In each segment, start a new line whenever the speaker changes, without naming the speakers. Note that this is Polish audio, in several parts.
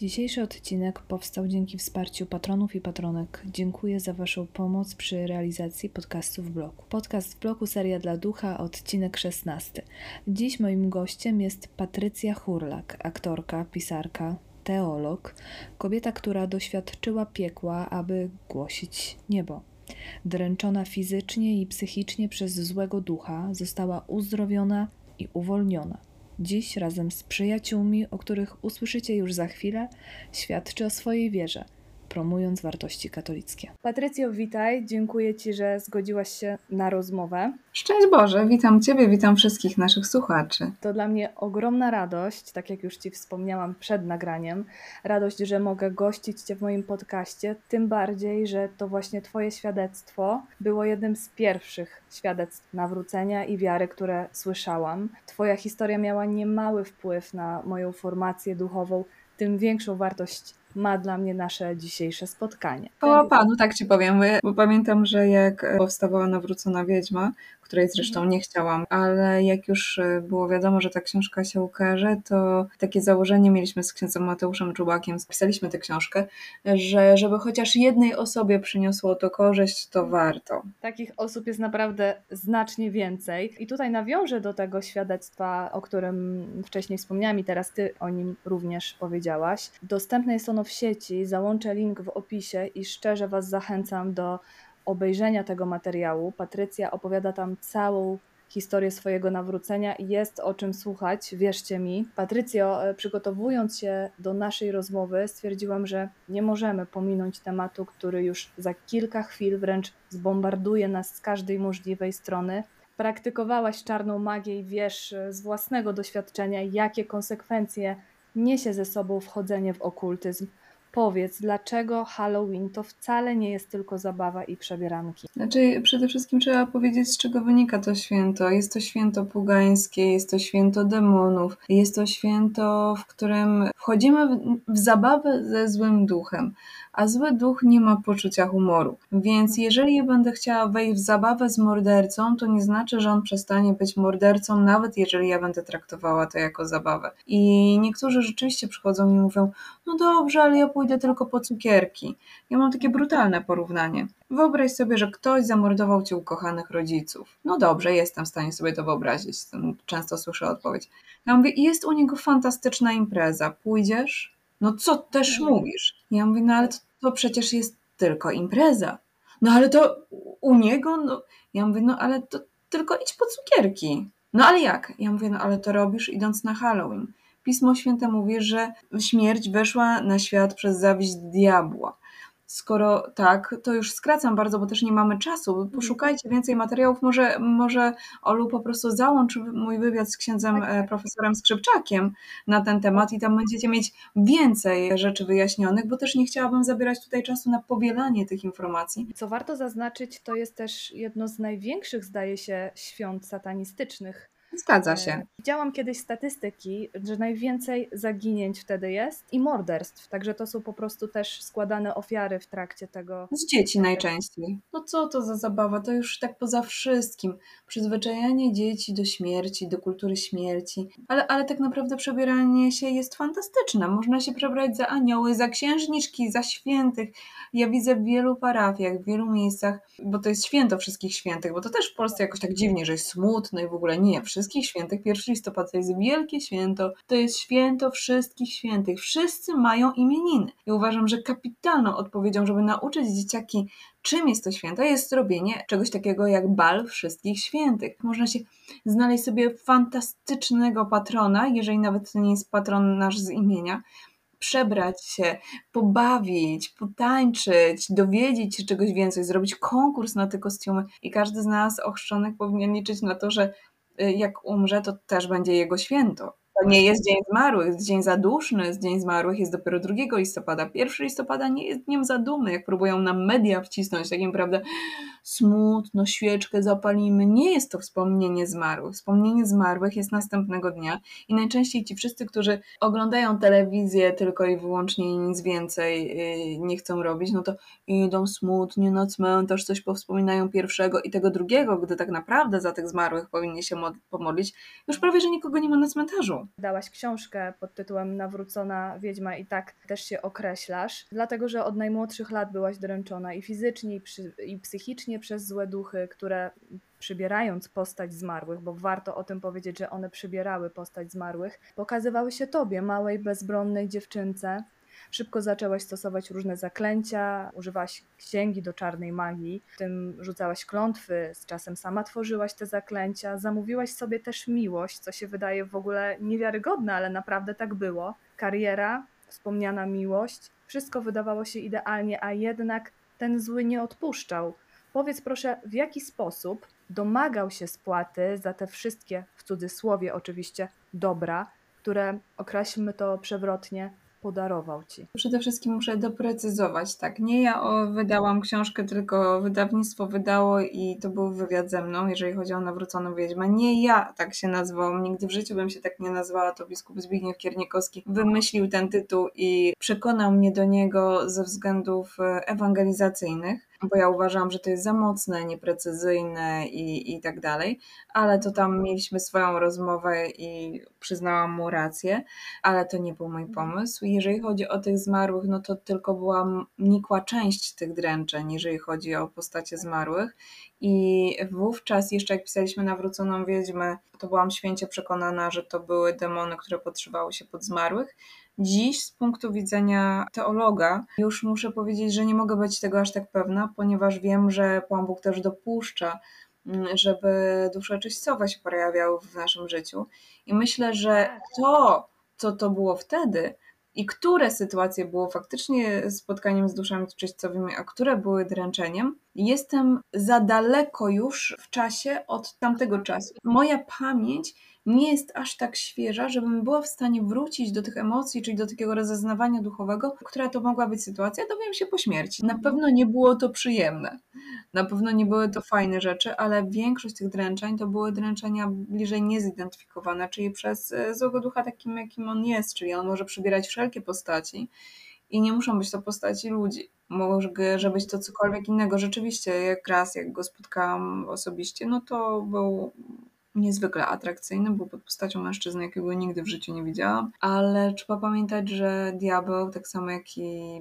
Dzisiejszy odcinek powstał dzięki wsparciu patronów i patronek. Dziękuję za Waszą pomoc przy realizacji podcastu w bloku. Podcast w bloku Seria dla Ducha, odcinek 16. Dziś moim gościem jest Patrycja Hurlak, aktorka, pisarka, teolog, kobieta, która doświadczyła piekła, aby głosić niebo. Dręczona fizycznie i psychicznie przez złego ducha, została uzdrowiona i uwolniona. Dziś razem z przyjaciółmi, o których usłyszycie już za chwilę, świadczy o swojej wierze, promując wartości katolickie. Patrycjo, witaj. Dziękuję Ci, że zgodziłaś się na rozmowę.
Szczęść Boże, witam Ciebie, witam wszystkich naszych słuchaczy.
To dla mnie ogromna radość, tak jak już Ci wspomniałam przed nagraniem, radość, że mogę gościć Cię w moim podcaście, tym bardziej, że to właśnie Twoje świadectwo było jednym z pierwszych świadectw nawrócenia i wiary, które słyszałam. Twoja historia miała niemały wpływ na moją formację duchową, tym większą wartość ma dla mnie nasze dzisiejsze spotkanie.
O Panu, tak Ci powiem, bo pamiętam, że jak powstawała Nawrócona Wiedźma, której zresztą nie chciałam, ale jak już e, było wiadomo, że ta książka się ukaże, to takie założenie mieliśmy z księdzem Mateuszem Czubakiem, spisaliśmy tę książkę, że żeby chociaż jednej osobie przyniosło to korzyść, to warto.
Takich osób jest naprawdę znacznie więcej. I tutaj nawiążę do tego świadectwa, o którym wcześniej wspomniałam i teraz Ty o nim również powiedziałaś. Dostępne jest ono w sieci, załączę link w opisie i szczerze Was zachęcam do obejrzenia tego materiału. Patrycja opowiada tam całą historię swojego nawrócenia i jest o czym słuchać, wierzcie mi. Patrycjo, e, przygotowując się do naszej rozmowy, stwierdziłam, że nie możemy pominąć tematu, który już za kilka chwil wręcz zbombarduje nas z każdej możliwej strony. Praktykowałaś czarną magię i wiesz e, z własnego doświadczenia, jakie konsekwencje niesie ze sobą wchodzenie w okultyzm. Powiedz, dlaczego Halloween to wcale nie jest tylko zabawa i przebieranki?
Znaczy, przede wszystkim trzeba powiedzieć, z czego wynika to święto. Jest to święto pugańskie, jest to święto demonów, jest to święto, w którym wchodzimy w, w zabawę ze złym duchem a zły duch nie ma poczucia humoru. Więc jeżeli ja będę chciała wejść w zabawę z mordercą, to nie znaczy, że on przestanie być mordercą, nawet jeżeli ja będę traktowała to jako zabawę. I niektórzy rzeczywiście przychodzą i mówią: No dobrze, ale ja pójdę tylko po cukierki. Ja mam takie brutalne porównanie. Wyobraź sobie, że ktoś zamordował ci ukochanych rodziców. No dobrze, jestem w stanie sobie to wyobrazić. Często słyszę odpowiedź. Ja mówię, jest u niego fantastyczna impreza. Pójdziesz? No co też mówisz? Ja mówię, no ale to, to przecież jest tylko impreza. No ale to u niego, no. Ja mówię, no ale to tylko idź po cukierki. No ale jak? Ja mówię, no ale to robisz idąc na Halloween. Pismo Święte mówi, że śmierć weszła na świat przez zawiść diabła. Skoro tak, to już skracam bardzo, bo też nie mamy czasu. Mhm. Poszukajcie więcej materiałów. Może, może Olu po prostu załącz mój wywiad z księdzem tak, e, tak. profesorem Skrzypczakiem na ten temat i tam będziecie mieć więcej rzeczy wyjaśnionych, bo też nie chciałabym zabierać tutaj czasu na powielanie tych informacji.
Co warto zaznaczyć, to jest też jedno z największych, zdaje się, świąt satanistycznych
Zgadza się. E,
widziałam kiedyś statystyki, że najwięcej zaginięć wtedy jest i morderstw, także to są po prostu też składane ofiary w trakcie tego.
Z dzieci najczęściej. No co to za zabawa? To już tak poza wszystkim. Przyzwyczajanie dzieci do śmierci, do kultury śmierci. Ale, ale tak naprawdę przebieranie się jest fantastyczne. Można się przebrać za anioły, za księżniczki, za świętych. Ja widzę w wielu parafiach, w wielu miejscach, bo to jest święto wszystkich świętych, bo to też w Polsce jakoś tak dziwnie, że jest smutno i w ogóle nie. Wszystkich świętych, 1 listopada to jest wielkie święto, to jest święto wszystkich świętych. Wszyscy mają imieniny. I uważam, że kapitalną odpowiedzią, żeby nauczyć dzieciaki, czym jest to święto, jest zrobienie czegoś takiego jak bal wszystkich świętych. Można się znaleźć sobie fantastycznego patrona, jeżeli nawet to nie jest patron nasz z imienia, przebrać się, pobawić, potańczyć, dowiedzieć się czegoś więcej, zrobić konkurs na te kostiumy i każdy z nas ochrzczonych powinien liczyć na to, że jak umrze, to też będzie jego święto. To nie jest Dzień Zmarłych, jest Dzień Zaduszny, Dzień Zmarłych jest dopiero 2 listopada. 1 listopada nie jest dniem zadumy, jak próbują nam media wcisnąć, takim prawda, smutno, świeczkę zapalimy. Nie jest to wspomnienie zmarłych. Wspomnienie zmarłych jest następnego dnia i najczęściej ci wszyscy, którzy oglądają telewizję tylko i wyłącznie i nic więcej yy, nie chcą robić, no to idą smutnie na cmentarz, coś powspominają pierwszego i tego drugiego, gdy tak naprawdę za tych zmarłych powinni się pomodlić, już prawie, że nikogo nie ma na cmentarzu.
Dałaś książkę pod tytułem Nawrócona Wiedźma i tak też się określasz, dlatego, że od najmłodszych lat byłaś dręczona i fizycznie, i, przy, i psychicznie przez złe duchy, które przybierając postać zmarłych, bo warto o tym powiedzieć, że one przybierały postać zmarłych, pokazywały się tobie, małej, bezbronnej dziewczynce. Szybko zaczęłaś stosować różne zaklęcia, używałaś księgi do czarnej magii, w tym rzucałaś klątwy, z czasem sama tworzyłaś te zaklęcia, zamówiłaś sobie też miłość, co się wydaje w ogóle niewiarygodne, ale naprawdę tak było. Kariera, wspomniana miłość, wszystko wydawało się idealnie, a jednak ten zły nie odpuszczał. Powiedz proszę, w jaki sposób domagał się spłaty za te wszystkie, w cudzysłowie oczywiście, dobra, które, określmy to przewrotnie, podarował ci?
Przede wszystkim muszę doprecyzować, tak, nie ja wydałam książkę, tylko wydawnictwo wydało i to był wywiad ze mną, jeżeli chodzi o Nawróconą Wiedźmę. Nie ja tak się nazwałam, nigdy w życiu bym się tak nie nazwała, to biskup Zbigniew Kiernikowski wymyślił ten tytuł i przekonał mnie do niego ze względów e, ewangelizacyjnych bo ja uważam, że to jest za mocne, nieprecyzyjne i, i tak dalej, ale to tam mieliśmy swoją rozmowę i przyznałam mu rację, ale to nie był mój pomysł. Jeżeli chodzi o tych zmarłych, no to tylko była nikła część tych dręczeń, jeżeli chodzi o postacie zmarłych. I wówczas jeszcze jak pisaliśmy Nawróconą Wiedźmę, to byłam święcie przekonana, że to były demony, które podszywały się pod zmarłych, Dziś z punktu widzenia teologa już muszę powiedzieć, że nie mogę być tego aż tak pewna, ponieważ wiem, że Pan Bóg też dopuszcza, mm, żeby dusze czyścowe się pojawiały w naszym życiu. I myślę, że to, co to było wtedy, i które sytuacje było faktycznie spotkaniem z duszami czyścowymi, a które były dręczeniem, jestem za daleko już w czasie od tamtego czasu. Moja pamięć nie jest aż tak świeża, żebym była w stanie wrócić do tych emocji, czyli do takiego rozeznawania duchowego, która to mogła być sytuacja, dowiem się po śmierci. Na pewno nie było to przyjemne. Na pewno nie były to fajne rzeczy, ale większość tych dręczeń to były dręczenia bliżej niezidentyfikowane, czyli przez e, złego ducha takim, jakim on jest, czyli on może przybierać wszelkie postaci i nie muszą być to postaci ludzi. Może być to cokolwiek innego. Rzeczywiście, jak raz, jak go spotkałam osobiście, no to był niezwykle atrakcyjny, był pod postacią mężczyzny, jakiego nigdy w życiu nie widziałam, ale trzeba pamiętać, że diabeł, tak samo jak i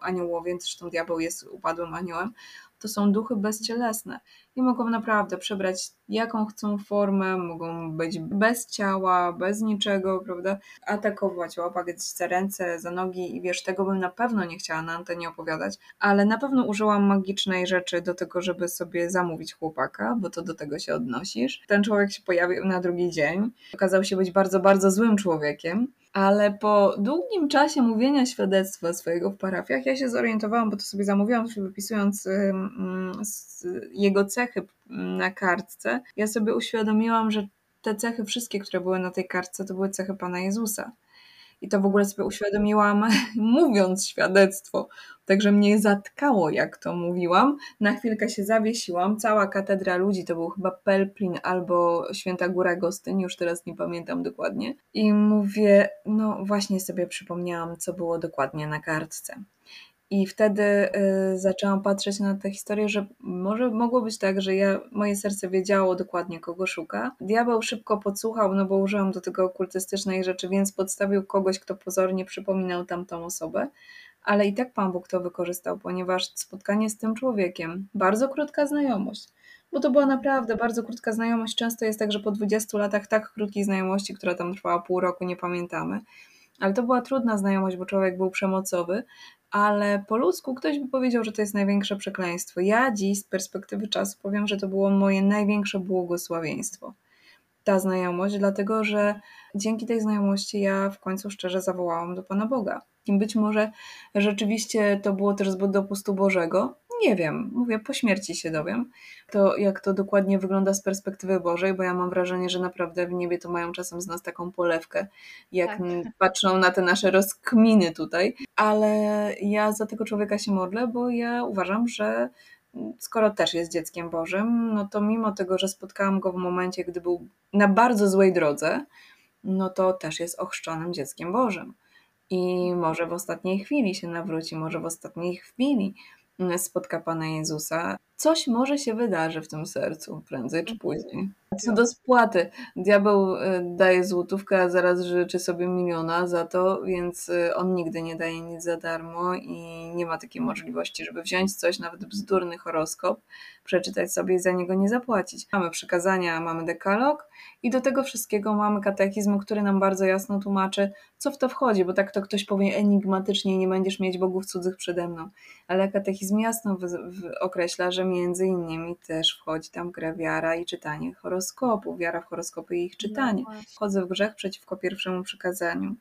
aniołowie, zresztą diabeł jest upadłym aniołem, to są duchy bezcielesne i mogą naprawdę przebrać jaką chcą formę, mogą być bez ciała, bez niczego, prawda? Atakować, łapać za ręce, za nogi i wiesz, tego bym na pewno nie chciała na antenie opowiadać, ale na pewno użyłam magicznej rzeczy do tego, żeby sobie zamówić chłopaka, bo to do tego się odnosisz. Ten człowiek się pojawił na drugi dzień, okazał się być bardzo, bardzo złym człowiekiem ale po długim czasie mówienia świadectwa swojego w parafiach, ja się zorientowałam, bo to sobie zamówiłam, wypisując jego cechy na kartce. Ja sobie uświadomiłam, że te cechy wszystkie, które były na tej kartce, to były cechy Pana Jezusa. I to w ogóle sobie uświadomiłam, mówiąc świadectwo. Także mnie zatkało, jak to mówiłam. Na chwilkę się zawiesiłam. Cała katedra ludzi to był chyba Pelplin albo Święta Góra Gostyń, już teraz nie pamiętam dokładnie. I mówię, no właśnie sobie przypomniałam, co było dokładnie na kartce. I wtedy y, zaczęłam patrzeć na tę historię, że może mogło być tak, że ja, moje serce wiedziało dokładnie, kogo szuka. Diabeł szybko podsłuchał, no bo użyłam do tego okultystycznej rzeczy, więc podstawił kogoś, kto pozornie przypominał tamtą osobę. Ale i tak Pan Bóg to wykorzystał, ponieważ spotkanie z tym człowiekiem, bardzo krótka znajomość, bo to była naprawdę bardzo krótka znajomość. Często jest tak, że po 20 latach tak krótkiej znajomości, która tam trwała pół roku, nie pamiętamy. Ale to była trudna znajomość, bo człowiek był przemocowy, ale po ludzku ktoś by powiedział, że to jest największe przekleństwo. Ja dziś z perspektywy czasu powiem, że to było moje największe błogosławieństwo. Ta znajomość, dlatego że dzięki tej znajomości ja w końcu szczerze zawołałam do Pana Boga. I być może rzeczywiście to było też zbyt dopustu Bożego, nie wiem, mówię, po śmierci się dowiem, to jak to dokładnie wygląda z perspektywy Bożej, bo ja mam wrażenie, że naprawdę w niebie to mają czasem z nas taką polewkę, jak tak. patrzą na te nasze rozkminy tutaj, ale ja za tego człowieka się modlę, bo ja uważam, że skoro też jest dzieckiem Bożym, no to mimo tego, że spotkałam go w momencie, gdy był na bardzo złej drodze, no to też jest ochrzczonym dzieckiem Bożym. I może w ostatniej chwili się nawróci, może w ostatniej chwili spotka Pana Jezusa, coś może się wydarzy w tym sercu prędzej czy później. Co do spłaty, diabeł y, daje złotówkę, a zaraz życzy sobie miliona za to, więc y, on nigdy nie daje nic za darmo i nie ma takiej możliwości, żeby wziąć coś, nawet bzdurny horoskop, przeczytać sobie i za niego nie zapłacić. Mamy przykazania, mamy dekalog i do tego wszystkiego mamy katechizm, który nam bardzo jasno tłumaczy, co w to wchodzi, bo tak to ktoś powie enigmatycznie, nie będziesz mieć bogów cudzych przede mną. Ale katechizm jasno określa, że między innymi też wchodzi tam grę wiara i czytanie horoskopu, wiara w horoskopy i ich no czytanie. Wchodzę w grzech przeciwko pierwszemu przykazaniu.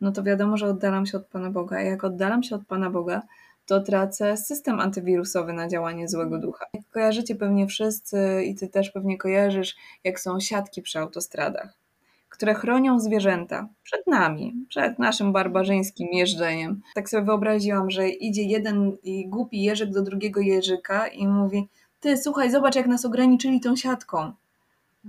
No to wiadomo, że oddalam się od Pana Boga. A jak oddalam się od Pana Boga, to tracę system antywirusowy na działanie złego ducha. Jak kojarzycie pewnie wszyscy i ty też pewnie kojarzysz, jak są siatki przy autostradach, które chronią zwierzęta przed nami, przed naszym barbarzyńskim jeżdżeniem. Tak sobie wyobraziłam, że idzie jeden głupi jeżyk do drugiego jeżyka i mówi: Ty, słuchaj, zobacz, jak nas ograniczyli tą siatką.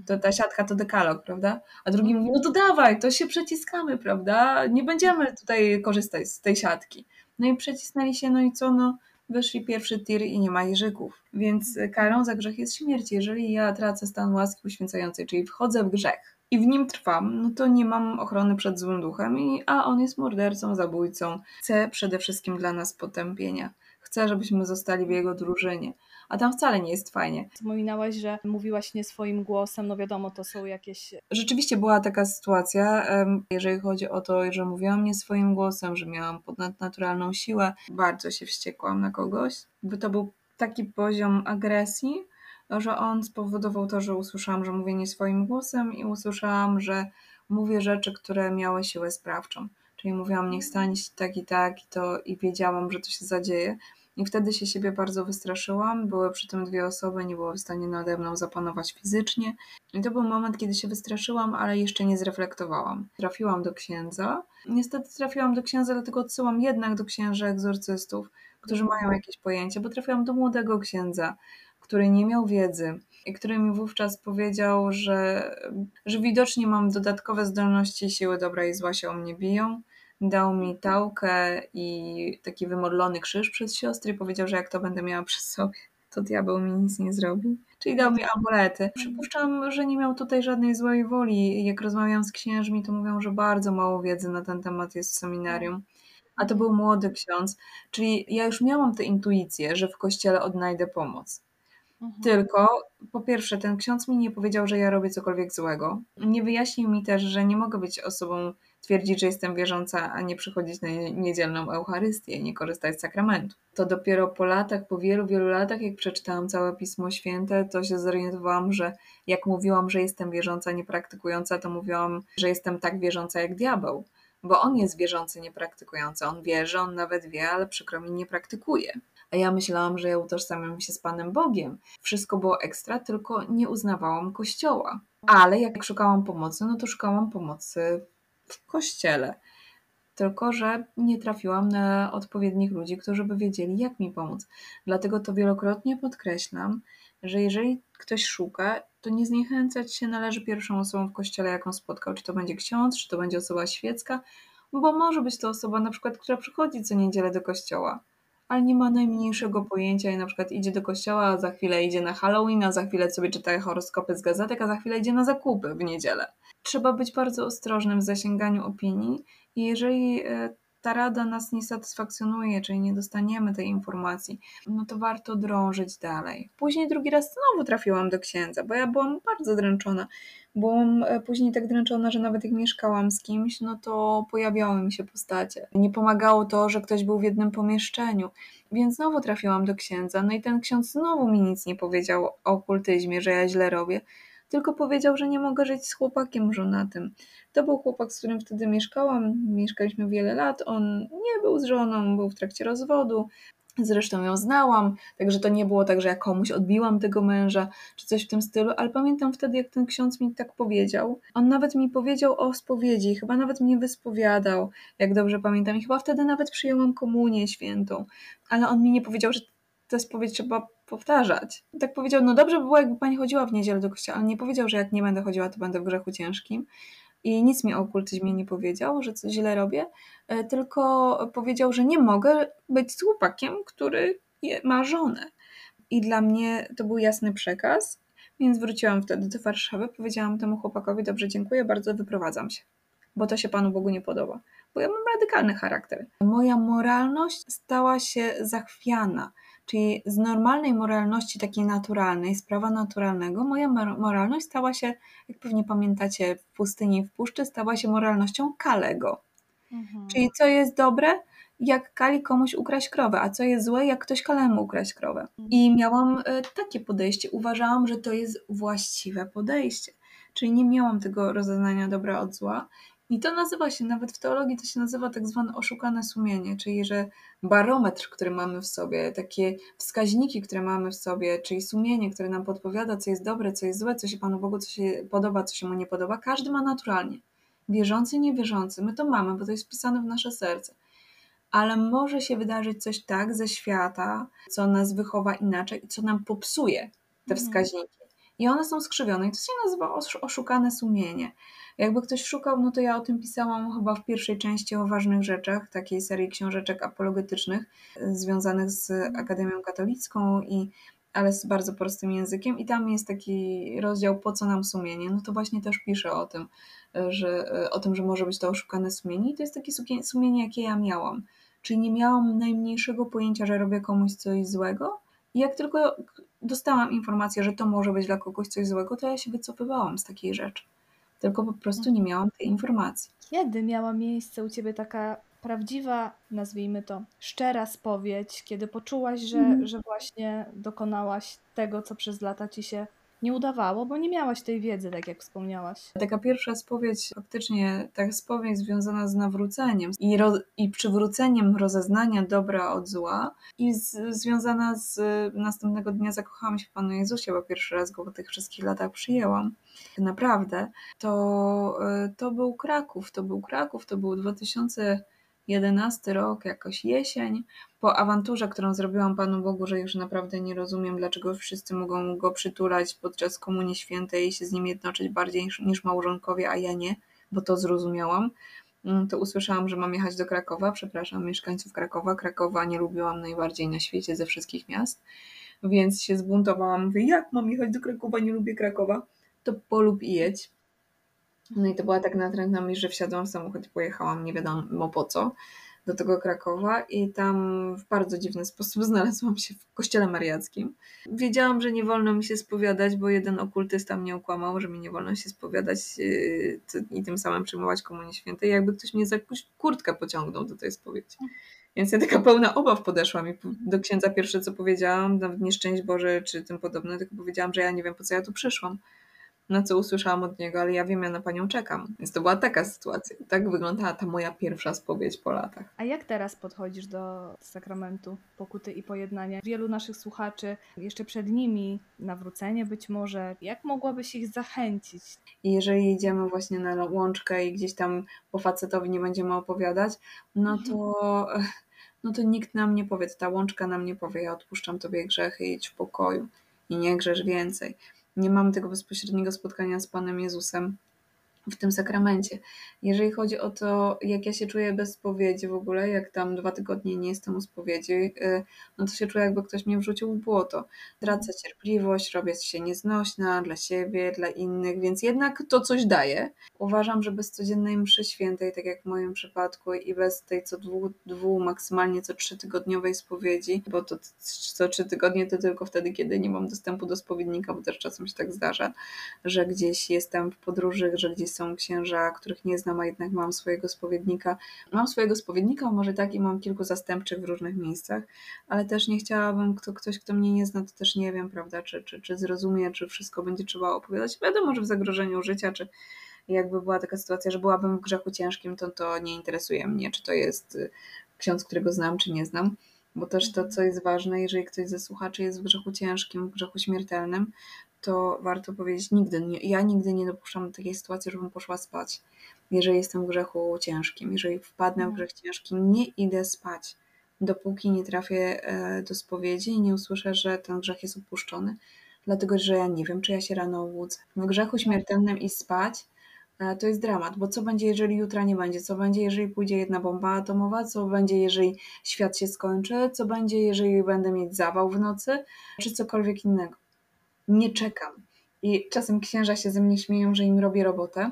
To ta siatka to dekalog, prawda? A drugi mówi, no to dawaj, to się przeciskamy, prawda? Nie będziemy tutaj korzystać z tej siatki. No i przecisnęli się, no i co, no weszli pierwszy tir i nie ma jeżyków. Więc karą za grzech jest śmierć. Jeżeli ja tracę stan łaski uświęcającej, czyli wchodzę w grzech i w nim trwam, no to nie mam ochrony przed złym duchem, i, a on jest mordercą, zabójcą. Chce przede wszystkim dla nas potępienia. Chce, żebyśmy zostali w jego drużynie a tam wcale nie jest fajnie.
Wspominałaś, że mówiłaś nie swoim głosem, no wiadomo, to są jakieś...
Rzeczywiście była taka sytuacja, jeżeli chodzi o to, że mówiłam nie swoim głosem, że miałam ponadnaturalną siłę, bardzo się wściekłam na kogoś, by to był taki poziom agresji, że on spowodował to, że usłyszałam, że mówię nie swoim głosem i usłyszałam, że mówię rzeczy, które miały siłę sprawczą. Czyli mówiłam, niech stanie się tak i tak i to i wiedziałam, że to się zadzieje. I wtedy się siebie bardzo wystraszyłam. Były przy tym dwie osoby, nie było w stanie nade mną zapanować fizycznie. I to był moment, kiedy się wystraszyłam, ale jeszcze nie zreflektowałam. Trafiłam do księdza. Niestety trafiłam do księdza, dlatego odsyłam jednak do księży egzorcystów, którzy mają jakieś pojęcie, bo trafiłam do młodego księdza, który nie miał wiedzy i który mi wówczas powiedział, że, że widocznie mam dodatkowe zdolności, siły dobra i zła się o mnie biją dał mi tałkę i taki wymodlony krzyż przez siostry i powiedział, że jak to będę miała przy sobie, to diabeł mi nic nie zrobi. Czyli dał mi amulety. Przypuszczam, że nie miał tutaj żadnej złej woli. Jak rozmawiam z księżmi, to mówią, że bardzo mało wiedzy na ten temat jest w seminarium. A to był młody ksiądz. Czyli ja już miałam tę intuicję, że w kościele odnajdę pomoc. Mhm. Tylko po pierwsze, ten ksiądz mi nie powiedział, że ja robię cokolwiek złego. Nie wyjaśnił mi też, że nie mogę być osobą twierdzić, że jestem wierząca, a nie przychodzić na niedzielną Eucharystię, nie korzystać z sakramentu. To dopiero po latach, po wielu, wielu latach, jak przeczytałam całe Pismo Święte, to się zorientowałam, że jak mówiłam, że jestem wierząca, nie praktykująca, to mówiłam, że jestem tak wierząca jak diabeł. Bo on jest wierzący, nie praktykujący. On wierzy, on nawet wie, ale przykro mi nie praktykuje. A ja myślałam, że ja utożsamiam się z Panem Bogiem. Wszystko było ekstra, tylko nie uznawałam Kościoła. Ale jak szukałam pomocy, no to szukałam pomocy w kościele. Tylko, że nie trafiłam na odpowiednich ludzi, którzy by wiedzieli, jak mi pomóc. Dlatego to wielokrotnie podkreślam, że jeżeli ktoś szuka, to nie zniechęcać się należy pierwszą osobą w kościele, jaką spotkał. Czy to będzie ksiądz, czy to będzie osoba świecka, bo może być to osoba na przykład, która przychodzi co niedzielę do kościoła ale nie ma najmniejszego pojęcia i na przykład idzie do kościoła, a za chwilę idzie na Halloween, a za chwilę sobie czyta horoskopy z gazetek, a za chwilę idzie na zakupy w niedzielę. Trzeba być bardzo ostrożnym w zasięganiu opinii i jeżeli e, ta rada nas nie satysfakcjonuje, czyli nie dostaniemy tej informacji, no to warto drążyć dalej. Później drugi raz znowu trafiłam do księdza, bo ja byłam bardzo dręczona. Byłam e, później tak dręczona, że nawet jak mieszkałam z kimś, no to pojawiały mi się postacie. Nie pomagało to, że ktoś był w jednym pomieszczeniu, więc znowu trafiłam do księdza. No i ten ksiądz znowu mi nic nie powiedział o okultyzmie, że ja źle robię tylko powiedział, że nie mogę żyć z chłopakiem żonatym. To był chłopak, z którym wtedy mieszkałam, mieszkaliśmy wiele lat, on nie był z żoną, był w trakcie rozwodu, Zresztą ją znałam, także to nie było tak, że ja komuś odbiłam tego męża, czy coś w tym stylu, ale pamiętam wtedy, jak ten ksiądz mi tak powiedział. On nawet mi powiedział o spowiedzi, chyba nawet mnie wyspowiadał, jak dobrze pamiętam, i chyba wtedy nawet przyjęłam komunię świętą, ale on mi nie powiedział, że tę spowiedź trzeba powtarzać. Tak powiedział, no dobrze by było, jakby pani chodziła w niedzielę do kościoła, ale nie powiedział, że jak nie będę chodziła, to będę w grzechu ciężkim. I nic mi o okultyzmie nie powiedział, że coś źle robię, e, tylko powiedział, że nie mogę być z chłopakiem, który ma żonę. I dla mnie to był jasny przekaz, więc wróciłam wtedy do Warszawy, powiedziałam temu chłopakowi, dobrze, dziękuję bardzo, wyprowadzam się, bo to się Panu Bogu nie podoba, bo ja mam radykalny charakter. Moja moralność stała się zachwiana, czyli z normalnej moralności takiej naturalnej, z prawa naturalnego, moja moralność stała się, jak pewnie pamiętacie, w pustyni i w puszczy, stała się moralnością Kalego. Mhm. Czyli co jest dobre, jak Kali komuś ukraść krowę, a co jest złe, jak ktoś Kalemu ukraść krowę. I mhm. miałam e, takie podejście. Uważałam, że to jest właściwe podejście. Czyli nie miałam tego rozeznania dobra od zła. I to nazywa się, nawet w teologii to się nazywa tak zwane oszukane sumienie, czyli że barometr, który mamy w sobie, takie wskaźniki, które mamy w sobie, czyli sumienie, które nam podpowiada, co jest dobre, co jest złe, co się Panu Bogu, co się podoba, co się Mu nie podoba, każdy ma naturalnie. Wierzący, niewierzący, my to mamy, bo to jest wpisane w nasze serce ale może się wydarzyć coś tak ze świata, co nas wychowa inaczej i co nam popsuje te mhm. wskaźniki. I one są skrzywione i to się nazywa oszukane sumienie. Jakby ktoś szukał, no to ja o tym pisałam chyba w pierwszej części o ważnych rzeczach, takiej serii książeczek apologetycznych e, związanych z Akademią Katolicką i ale z bardzo prostym językiem i tam jest taki rozdział po co nam sumienie, no to właśnie też piszę o tym, że, o tym, że może być to oszukane sumienie i to jest takie sumienie, jakie ja miałam. Czyli nie miałam najmniejszego pojęcia, że robię komuś coś złego. I jak tylko dostałam informację, że to może być dla kogoś coś złego, to ja się wycofywałam z takiej rzeczy. Tylko po prostu nie miałam tej informacji.
Kiedy miała miejsce u ciebie taka prawdziwa, nazwijmy to, szczera spowiedź, kiedy poczułaś, że, mm. że właśnie dokonałaś tego, co przez lata ci się nie udawało, bo nie miałaś tej wiedzy, tak jak wspomniałaś.
Taka pierwsza spowiedź, faktycznie taka spowiedź związana z nawróceniem i, ro, i przywróceniem rozeznania dobra od zła i z, związana z następnego dnia zakochałam się w Panu Jezusie, bo pierwszy raz go po tych wszystkich latach przyjęłam. Naprawdę, to, e, to był Kraków, to był Kraków, to był 2000 jedenasty rok, jakoś jesień, po awanturze, którą zrobiłam Panu Bogu, że już naprawdę nie rozumiem, dlaczego wszyscy mogą go przytulać podczas Komunii Świętej i się z nim jednoczyć bardziej niż małżonkowie, a ja nie, bo to zrozumiałam. Mm, to usłyszałam, że mam jechać do Krakowa. Przepraszam mieszkańców Krakowa. Krakowa nie lubiłam najbardziej na świecie ze wszystkich miast, więc się zbuntowałam. Mówię, jak mam jechać do Krakowa? Nie lubię Krakowa. To polub i jedź. No i to była tak natrętna mi, że wsiadłam w samochód i pojechałam nie wiadomo po co do tego Krakowa i tam w bardzo dziwny sposób znalazłam się w kościele mariackim. Wiedziałam, że nie wolno mi się spowiadać, bo jeden okultysta mnie ukłamał, że mi nie wolno się spowiadać yy, i tym samym przyjmować Komunię Świętej. Jakby ktoś mnie za kurtkę pociągnął do tej spowiedzi. Więc ja taka pełna obaw podeszłam i do księdza pierwsze co powiedziałam, nawet nie szczęść Boże czy tym podobne, tylko powiedziałam, że ja nie wiem po co ja tu przyszłam na co usłyszałam od niego, ale ja wiem, ja na panią czekam. Więc to była taka sytuacja. Tak wyglądała ta moja pierwsza spowiedź po latach.
A jak teraz podchodzisz do sakramentu pokuty i pojednania? Wielu naszych słuchaczy jeszcze przed nimi nawrócenie być może. Jak mogłabyś ich zachęcić?
Jeżeli idziemy właśnie na łączkę i gdzieś tam po facetowi nie będziemy opowiadać, no to no to nikt nam nie powie, ta łączka nam nie powie, ja odpuszczam tobie grzechy, idź w pokoju i nie grzesz więcej nie mamy tego bezpośredniego spotkania z Panem Jezusem w tym sakramencie. Jeżeli chodzi o to, jak ja się czuję bez spowiedzi w ogóle, jak tam dwa tygodnie nie jestem u spowiedzi, y, no to się czuję, jakby ktoś mnie wrzucił w błoto. Tracę cierpliwość, robię się nieznośna dla siebie, dla innych, więc jednak to coś daje. Uważam, że bez codziennej mszy świętej, tak jak w moim przypadku, i bez tej co dwu, dwu maksymalnie co trzy tygodniowej spowiedzi, bo to co trzy tygodnie to tylko wtedy, kiedy nie mam dostępu do spowiednika, bo też czasem się tak zdarza, że gdzieś jestem w podróży, że gdzieś są księża, których nie znam, a jednak mam swojego spowiednika. Mam swojego spowiednika, może tak i mam kilku zastępczych w różnych miejscach, ale też nie chciałabym, kto, ktoś, kto mnie nie zna, to też nie wiem, prawda, czy, czy, czy zrozumie, czy wszystko będzie trzeba opowiadać. Wiadomo, że w zagrożeniu życia, czy jakby była taka sytuacja, że byłabym w grzechu ciężkim, to to nie interesuje mnie, czy to jest y, ksiądz, którego znam, czy nie znam. Bo też to, co jest ważne, jeżeli ktoś ze słuchaczy jest w grzechu ciężkim, w grzechu śmiertelnym, to warto powiedzieć, nigdy nie, ja nigdy nie dopuszczam do takiej sytuacji, żebym poszła spać, jeżeli jestem w grzechu ciężkim. Jeżeli wpadnę w mhm. grzech ciężki, nie idę spać. dopóki nie trafię e, do spowiedzi i nie usłyszę, że ten grzech jest opuszczony, dlatego że ja nie wiem, czy ja się rano obudzę. W grzechu śmiertelnym i spać e, to jest dramat, bo co będzie, jeżeli jutra nie będzie? Co będzie, jeżeli pójdzie jedna bomba atomowa? Co będzie, jeżeli świat się skończy? Co będzie, jeżeli będę mieć zawał w nocy? Czy cokolwiek innego? Nie czekam. I czasem księża się ze mnie śmieją, że im robię robotę,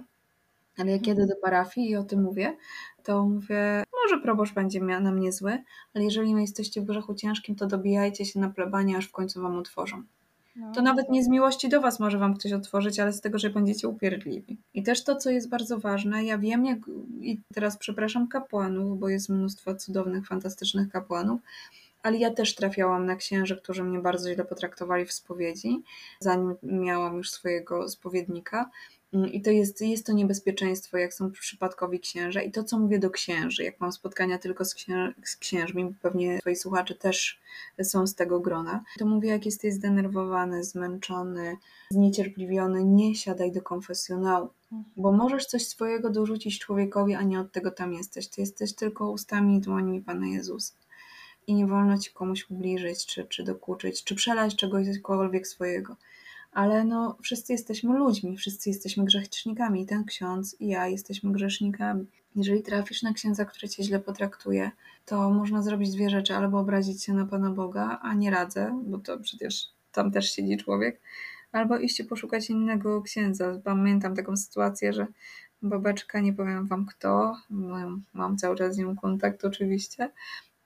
ale jak jedę do parafii i o tym mówię, to mówię, może proboszcz będzie na mnie zły, ale jeżeli jesteście w grzechu ciężkim, to dobijajcie się na plebanie, aż w końcu wam otworzą. No. To nawet nie z miłości do was może wam ktoś otworzyć, ale z tego, że będziecie upierdliwi. I też to, co jest bardzo ważne, ja wiem, jak, i teraz przepraszam kapłanów, bo jest mnóstwo cudownych, fantastycznych kapłanów, ale ja też trafiałam na księży, którzy mnie bardzo źle potraktowali w spowiedzi, zanim miałam już swojego spowiednika. Mm, I to jest, jest to niebezpieczeństwo, jak są przypadkowi księże. I to, co mówię do księży, jak mam spotkania tylko z, księ z księżmi, pewnie twoi słuchacze też są z tego grona, to mówię, jak jesteś zdenerwowany, zmęczony, zniecierpliwiony, nie siadaj do konfesjonału, bo możesz coś swojego dorzucić człowiekowi, a nie od tego tam jesteś. Ty jesteś tylko ustami i dłońmi Pana Jezusa. I nie wolno ci komuś ubliżyć, czy, czy dokuczyć, czy przelać czegokolwiek swojego ale no, wszyscy jesteśmy ludźmi, wszyscy jesteśmy grzesznikami. Ten ksiądz i ja jesteśmy grzesznikami. Jeżeli trafisz na księdza, który cię źle potraktuje, to można zrobić dwie rzeczy: albo obrazić się na Pana Boga, a nie radzę, bo to przecież tam też siedzi człowiek, albo iść poszukać innego księdza. Pamiętam taką sytuację, że babeczka, nie powiem wam kto, mam cały czas z nią kontakt oczywiście,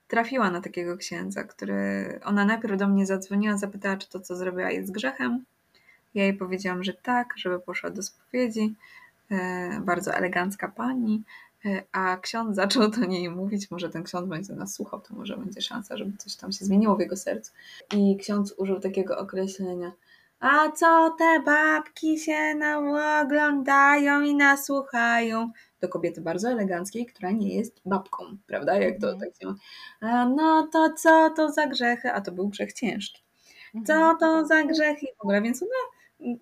trafiła na takiego księdza, który ona najpierw do mnie zadzwoniła, zapytała, czy to, co zrobiła, jest grzechem. Ja jej powiedziałam, że tak, żeby poszła do spowiedzi. E, bardzo elegancka pani. E, a ksiądz zaczął do niej mówić, może ten ksiądz będzie nas słuchał, to może będzie szansa, żeby coś tam się zmieniło w jego sercu. I ksiądz użył takiego określenia. A co te babki się nam oglądają i nasłuchają? Do kobiety bardzo eleganckiej, która nie jest babką, prawda? Jak to tak się No to co to za grzechy? A to był grzech ciężki. Co mhm. to za grzechy? W ogóle, więc ona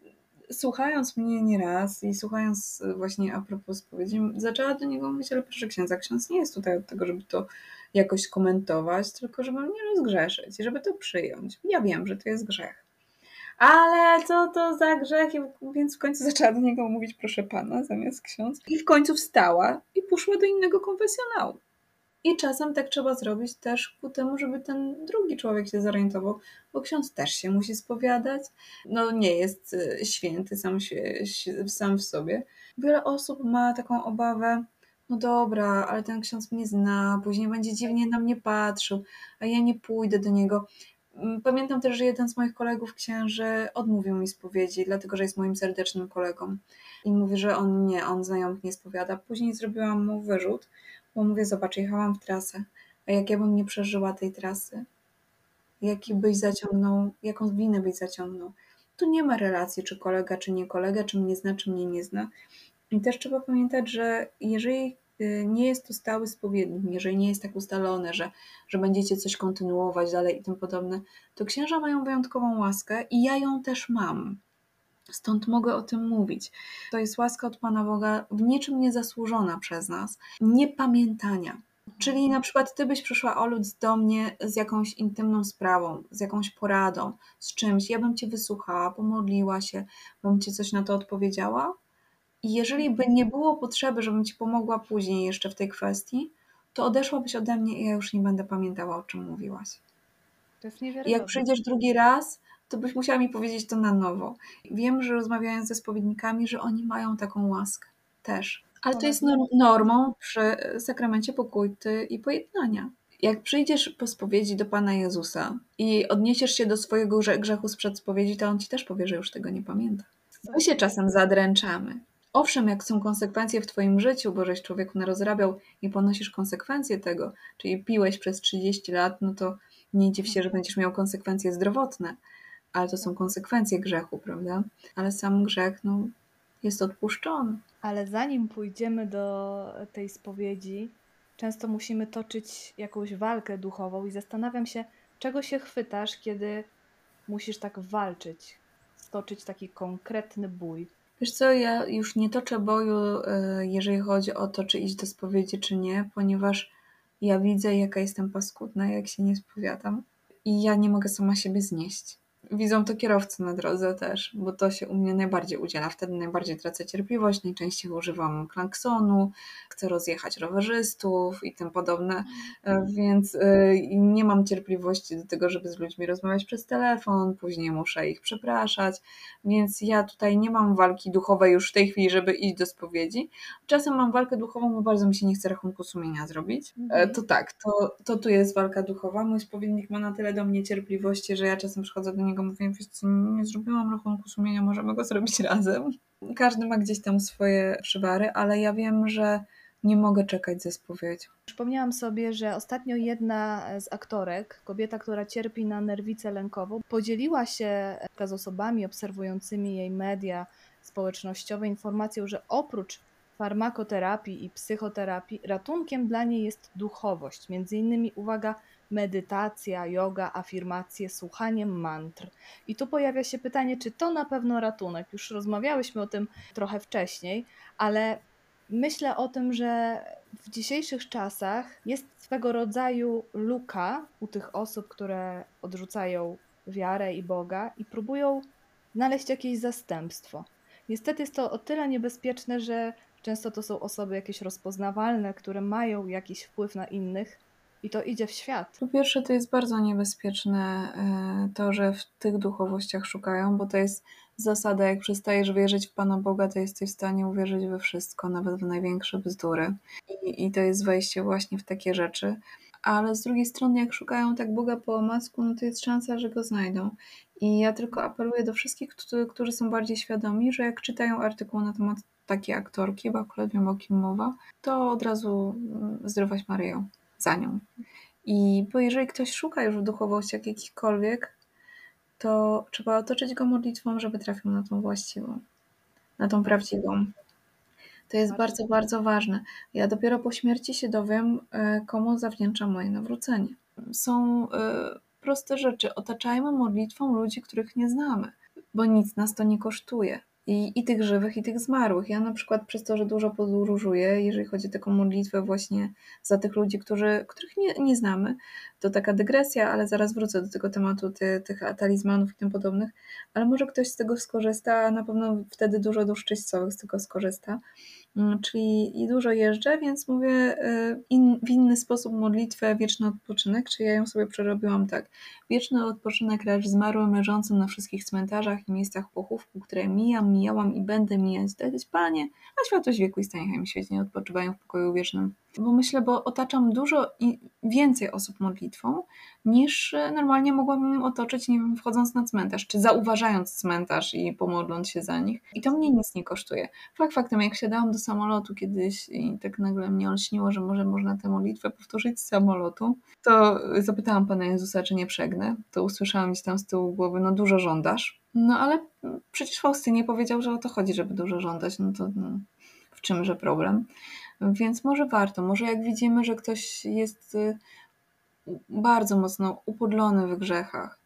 słuchając mnie nieraz i słuchając właśnie a propos spowiedzi, zaczęła do niego mówić, ale proszę księdza, ksiądz nie jest tutaj od tego, żeby to jakoś komentować, tylko żeby mnie rozgrzeszyć, żeby to przyjąć. Ja wiem, że to jest grzech. Ale co to za grzech? Więc w końcu zaczęła do niego mówić proszę pana zamiast ksiądz. I w końcu wstała i poszła do innego konfesjonału. I czasem tak trzeba zrobić też ku temu, żeby ten drugi człowiek się zorientował, bo ksiądz też się musi spowiadać. No nie jest y, święty sam, się, sam w sobie. Wiele osób ma taką obawę, no dobra, ale ten ksiądz mnie zna, później będzie dziwnie na mnie patrzył, a ja nie pójdę do niego. Mm, pamiętam też, że jeden z moich kolegów księży odmówił mi spowiedzi, dlatego że jest moim serdecznym kolegą. I mówi, że on nie, on znajomych nie spowiada. Później zrobiłam mu wyrzut, bo mówię, zobacz, jechałam w trasę, a jak ja bym nie przeżyła tej trasy, jaki byś zaciągnął, jaką winę byś zaciągnął. Tu nie ma relacji, czy kolega, czy nie kolega, czy mnie zna, czy mnie nie zna. I też trzeba pamiętać, że jeżeli nie jest to stały spowiednik, jeżeli nie jest tak ustalone, że, że będziecie coś kontynuować dalej i tym podobne, to księża mają wyjątkową łaskę i ja ją też mam. Stąd mogę o tym mówić. To jest łaska od Pana Boga w niczym niezasłużona przez nas, niepamiętania. Czyli na przykład ty byś przyszła Oluć do mnie z jakąś intymną sprawą, z jakąś poradą, z czymś. Ja bym cię wysłuchała, pomodliła się, bym ci coś na to odpowiedziała. I jeżeli by nie było potrzeby, żebym ci pomogła później jeszcze w tej kwestii, to odeszłabyś ode mnie i ja już nie będę pamiętała, o czym mówiłaś.
To jest niewiarygodne.
I jak przyjdziesz drugi raz, to byś musiała mi powiedzieć to na nowo. Wiem, że rozmawiając ze spowiednikami, że oni mają taką łaskę też. Ale to jest normą przy sakramencie pokójty i pojednania. Jak przyjdziesz po spowiedzi do Pana Jezusa i odniesiesz się do swojego grzechu sprzed spowiedzi, to On Ci też powie, że już tego nie pamięta. My się czasem zadręczamy. Owszem, jak są konsekwencje w Twoim życiu, bo żeś człowieku narozrabiał i ponosisz konsekwencje tego, czyli piłeś przez 30 lat, no to nie dziw się, że będziesz miał konsekwencje zdrowotne ale to są konsekwencje grzechu, prawda? Ale sam grzech no, jest odpuszczony.
Ale zanim pójdziemy do tej spowiedzi, często musimy toczyć jakąś walkę duchową i zastanawiam się, czego się chwytasz, kiedy musisz tak walczyć, stoczyć taki konkretny bój.
Wiesz co, ja już nie toczę boju, e, jeżeli chodzi o to, czy iść do spowiedzi, czy nie, ponieważ Ja widzę, jaka jestem paskudna, jak się nie spowiadam. I ja nie mogę sama siebie znieść. Widzą to kierowcy na drodze też, bo to się u mnie najbardziej udziela. Wtedy najbardziej tracę cierpliwość, najczęściej używam klanksonu, chcę rozjechać rowerzystów i tym podobne, e, więc e, nie mam cierpliwości do tego, żeby z ludźmi rozmawiać przez telefon, później muszę ich przepraszać, więc ja tutaj nie mam walki duchowej już w tej chwili, żeby iść do spowiedzi. Czasem mam walkę duchową, bo bardzo mi się nie chce rachunku sumienia zrobić. E, mhm. To tak, to, to tu jest walka duchowa. Mój spowiednik ma na tyle do mnie cierpliwości, że ja czasem przychodzę do niego niego mówię, wiesz co, nie zrobiłam rachunku sumienia, możemy go zrobić razem. Każdy ma gdzieś tam swoje przywary, ale ja wiem, że nie mogę czekać ze spowiedzią.
Przypomniałam sobie, że ostatnio jedna z aktorek, kobieta, która cierpi na nerwicę lękową, podzieliła się z osobami obserwującymi jej media społecznościowe informacją, że oprócz farmakoterapii i psychoterapii ratunkiem dla niej jest duchowość. Między innymi, uwaga, medytacja, yoga, afirmacje, słuchanie mantr. I tu pojawia się pytanie, czy to na pewno ratunek? Już rozmawiałyśmy o tym trochę wcześniej, ale myślę o tym, że w dzisiejszych czasach jest swego rodzaju luka u tych osób, które odrzucają wiarę i Boga i próbują znaleźć jakieś zastępstwo. Niestety jest to o tyle niebezpieczne, że często to są osoby jakieś rozpoznawalne, które mają jakiś wpływ na innych, i to idzie w świat.
Po pierwsze, to jest bardzo niebezpieczne e, to, że w tych duchowościach szukają, bo to jest zasada, jak przestajesz wierzyć w Pana Boga, to jesteś w stanie uwierzyć we wszystko, nawet w największe bzdury. I, i to jest wejście właśnie w takie rzeczy. Ale z drugiej strony, jak szukają tak Boga po omacku, no to jest szansa, że go znajdą. I ja tylko apeluję do wszystkich, którzy, są bardziej świadomi, że jak czytają artykuł na temat takiej aktorki, bo akurat wiem o kim mowa, to od razu mm, zdrowaś Maryją za nią. I bo jeżeli ktoś szuka już w duchowościach jakichkolwiek, to trzeba otoczyć go modlitwą, żeby trafił na tą właściwą, na tą prawdziwą. To jest bardzo, bardzo ważne. Ja dopiero po śmierci się dowiem, e, komu zawdzięczam moje nawrócenie. Są e, proste rzeczy. Otaczajmy modlitwą ludzi, których nie znamy, bo nic nas to nie kosztuje. I, I tych żywych, i tych zmarłych. Ja na przykład przez to, że dużo podróżuję, jeżeli chodzi o taką modlitwę właśnie za tych ludzi, którzy, których nie, nie znamy, to taka dygresja, ale zaraz wrócę do tego tematu ty, tych talizmanów i tym podobnych, ale może ktoś z tego skorzysta, na pewno wtedy dużo dusz z tego skorzysta. Mm, czyli i dużo jeżdżę, więc mówię y, in, w inny sposób modlitwę wieczny odpoczynek, czy ja ją sobie przerobiłam tak. Wieczny odpoczynek racz zmarłym leżącym na wszystkich cmentarzach i miejscach pochówku, które mijam, mijałam i będę mijać. Dać Panie, a światłość wieku i stanie mi świecie nie odpoczywają w pokoju wiecznym bo myślę, bo otaczam dużo więcej osób modlitwą, niż e, normalnie mogłabym otoczyć, nie wiem, wchodząc na cmentarz, czy zauważając cmentarz i pomodląc się za nich. I to mnie nic nie kosztuje. Fakt faktem, jak siadałam do samolotu kiedyś i tak nagle mnie olśniło, że może można tę modlitwę powtórzyć z samolotu, to zapytałam Pana Jezusa, czy nie przegnę. To usłyszałam gdzieś tam z tyłu głowy, no dużo żądasz. No ale przecież Faustynie powiedział, że o to chodzi, żeby dużo żądać, no to no, w czymże problem. Więc może warto, może jak widzimy, że ktoś jest y, bardzo mocno upodlony w grzechach,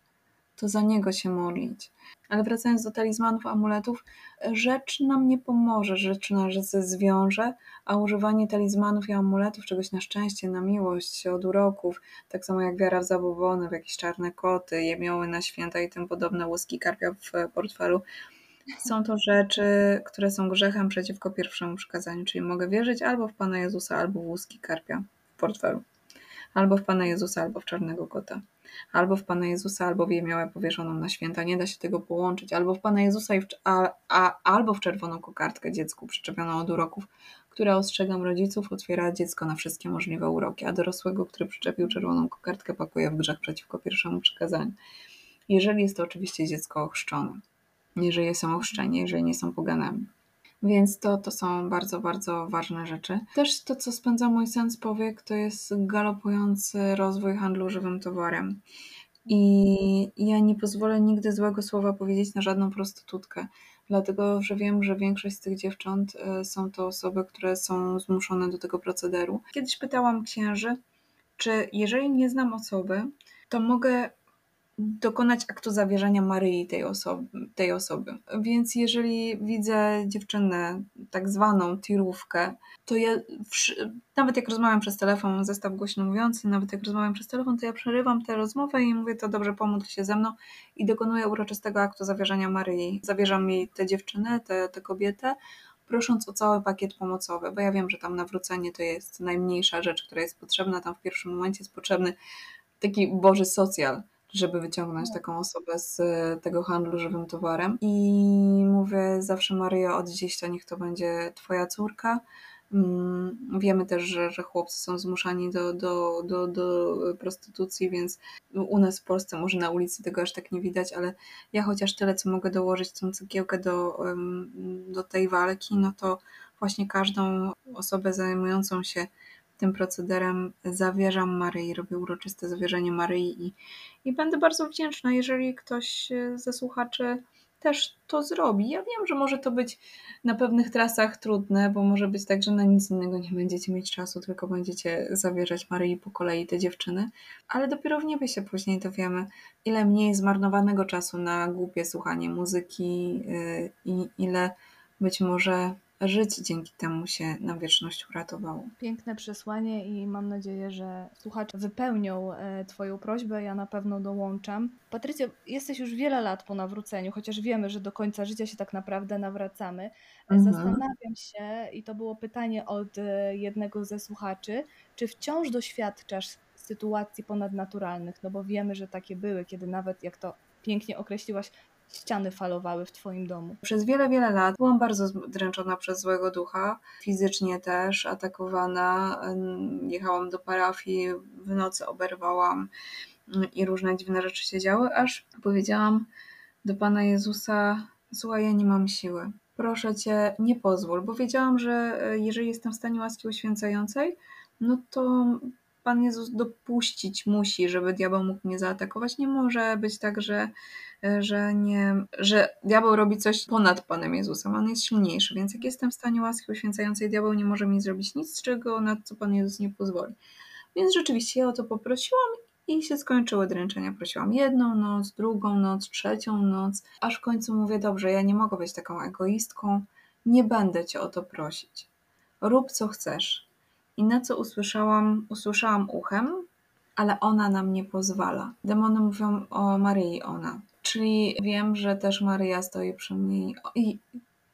to za niego się modlić. Ale wracając do talizmanów, amuletów, rzecz nam nie pomoże, rzecz nas zwiąże, a używanie talizmanów i amuletów, czegoś na szczęście, na miłość, od uroków, tak samo jak wiara w zabobony, w jakieś czarne koty, jemioły na święta i tym podobne, łuski karpia w portfelu, są to rzeczy, które są grzechem przeciwko pierwszemu przykazaniu, czyli mogę wierzyć albo w Pana Jezusa, albo w łuski karpia w portfelu, albo w Pana Jezusa, albo w czarnego kota, albo w Pana Jezusa, albo w jemiołę powierzoną na święta. Nie da się tego połączyć, albo w Pana Jezusa, i w, a, a, albo w czerwoną kokardkę dziecku przyczepioną od uroków, która ostrzegam rodziców, otwiera dziecko na wszystkie możliwe uroki, a dorosłego, który przyczepił czerwoną kokardkę, pakuje w grzech przeciwko pierwszemu przykazaniu. Jeżeli jest to oczywiście dziecko ochrzczone jeżeli są ochrzczeni, jeżeli nie są poganami. Więc to, to są bardzo, bardzo ważne rzeczy. Też to, co spędza mój sen z powiek, to jest galopujący rozwój handlu żywym towarem. I ja nie pozwolę nigdy złego słowa powiedzieć na żadną prostytutkę, dlatego że wiem, że większość z tych dziewcząt y, są to osoby, które są zmuszone do tego procederu. Kiedyś pytałam księży, czy jeżeli nie znam osoby, to mogę dokonać aktu zawierzenia Maryi tej osoby, tej osoby. Więc jeżeli widzę dziewczynę, tak zwaną tirówkę, to ja nawet jak rozmawiam przez telefon, zestaw głośno mówiący, nawet jak rozmawiam przez telefon, to ja przerywam tę rozmowę i mówię, to dobrze, pomódl się ze mną i dokonuję uroczystego aktu zawierzenia Maryi. Zawierzam jej tę dziewczynę, tę, tę kobietę, prosząc o cały pakiet pomocowy, bo ja wiem, że tam nawrócenie to jest najmniejsza rzecz, która jest potrzebna. Tam w pierwszym momencie jest potrzebny taki Boży socjal, żeby wyciągnąć taką osobę z tego handlu żywym towarem. I mówię zawsze Maryjo, od dziś to niech to będzie Twoja córka. Mm, wiemy też, że, że chłopcy są zmuszani do, do, do, do prostytucji, więc u nas w Polsce może na ulicy tego aż tak nie widać, ale ja chociaż tyle, co mogę dołożyć tą cegiełkę do, do tej walki, no to właśnie każdą osobę zajmującą się tym procederem zawierzam Maryi, robię uroczyste zawierzenie Maryi i, i będę bardzo wdzięczna, jeżeli ktoś ze słuchaczy też to zrobi. Ja wiem, że może to być na pewnych trasach trudne, bo może być tak, że na nic innego nie będziecie mieć czasu, tylko będziecie zawierzać Maryi po kolei te dziewczyny, ale dopiero w niebie się później dowiemy, ile mniej zmarnowanego czasu na głupie słuchanie muzyki yy, i ile być może żyć dzięki temu się na wieczność uratowało.
Piękne przesłanie i mam nadzieję, że słuchacze wypełnią e, Twoją prośbę. Ja na pewno dołączam. Patrycja, jesteś już wiele lat po nawróceniu, chociaż wiemy, że do końca życia się tak naprawdę nawracamy. E, mhm. Zastanawiam się, i to było pytanie od e, jednego ze słuchaczy, czy wciąż doświadczasz sytuacji ponadnaturalnych? No bo wiemy, że takie były, kiedy nawet, jak to pięknie określiłaś, ściany falowały w Twoim domu?
Przez wiele, wiele lat byłam bardzo dręczona przez złego ducha, fizycznie też atakowana. Jechałam do parafii, w nocy oberwałam mm, i różne dziwne rzeczy się działy, aż powiedziałam do Pana Jezusa: Słuchaj, ja nie mam siły. Proszę Cię, nie pozwól, bo wiedziałam, że e, jeżeli jestem w stanie łaski uświęcającej, no to Pan Jezus dopuścić musi, żeby diabeł mógł mnie zaatakować. Nie może być tak, że, że, nie, że diabeł robi coś ponad Panem Jezusem. On jest silniejszy, więc jak jestem w stanie łaski uświęcającej, diabeł nie może mi zrobić nic, czego na co Pan Jezus nie pozwoli. Więc rzeczywiście ja o to poprosiłam i się skończyły dręczenia. Prosiłam jedną noc, drugą noc, trzecią noc, aż w końcu mówię, dobrze, ja nie mogę być taką egoistką, nie będę cię o to prosić. Rób co chcesz. I na co usłyszałam, usłyszałam uchem, ale ona nam nie pozwala. Demony mówią o Maryi ona. Czyli wiem, że też Maryja stoi przy mnie i,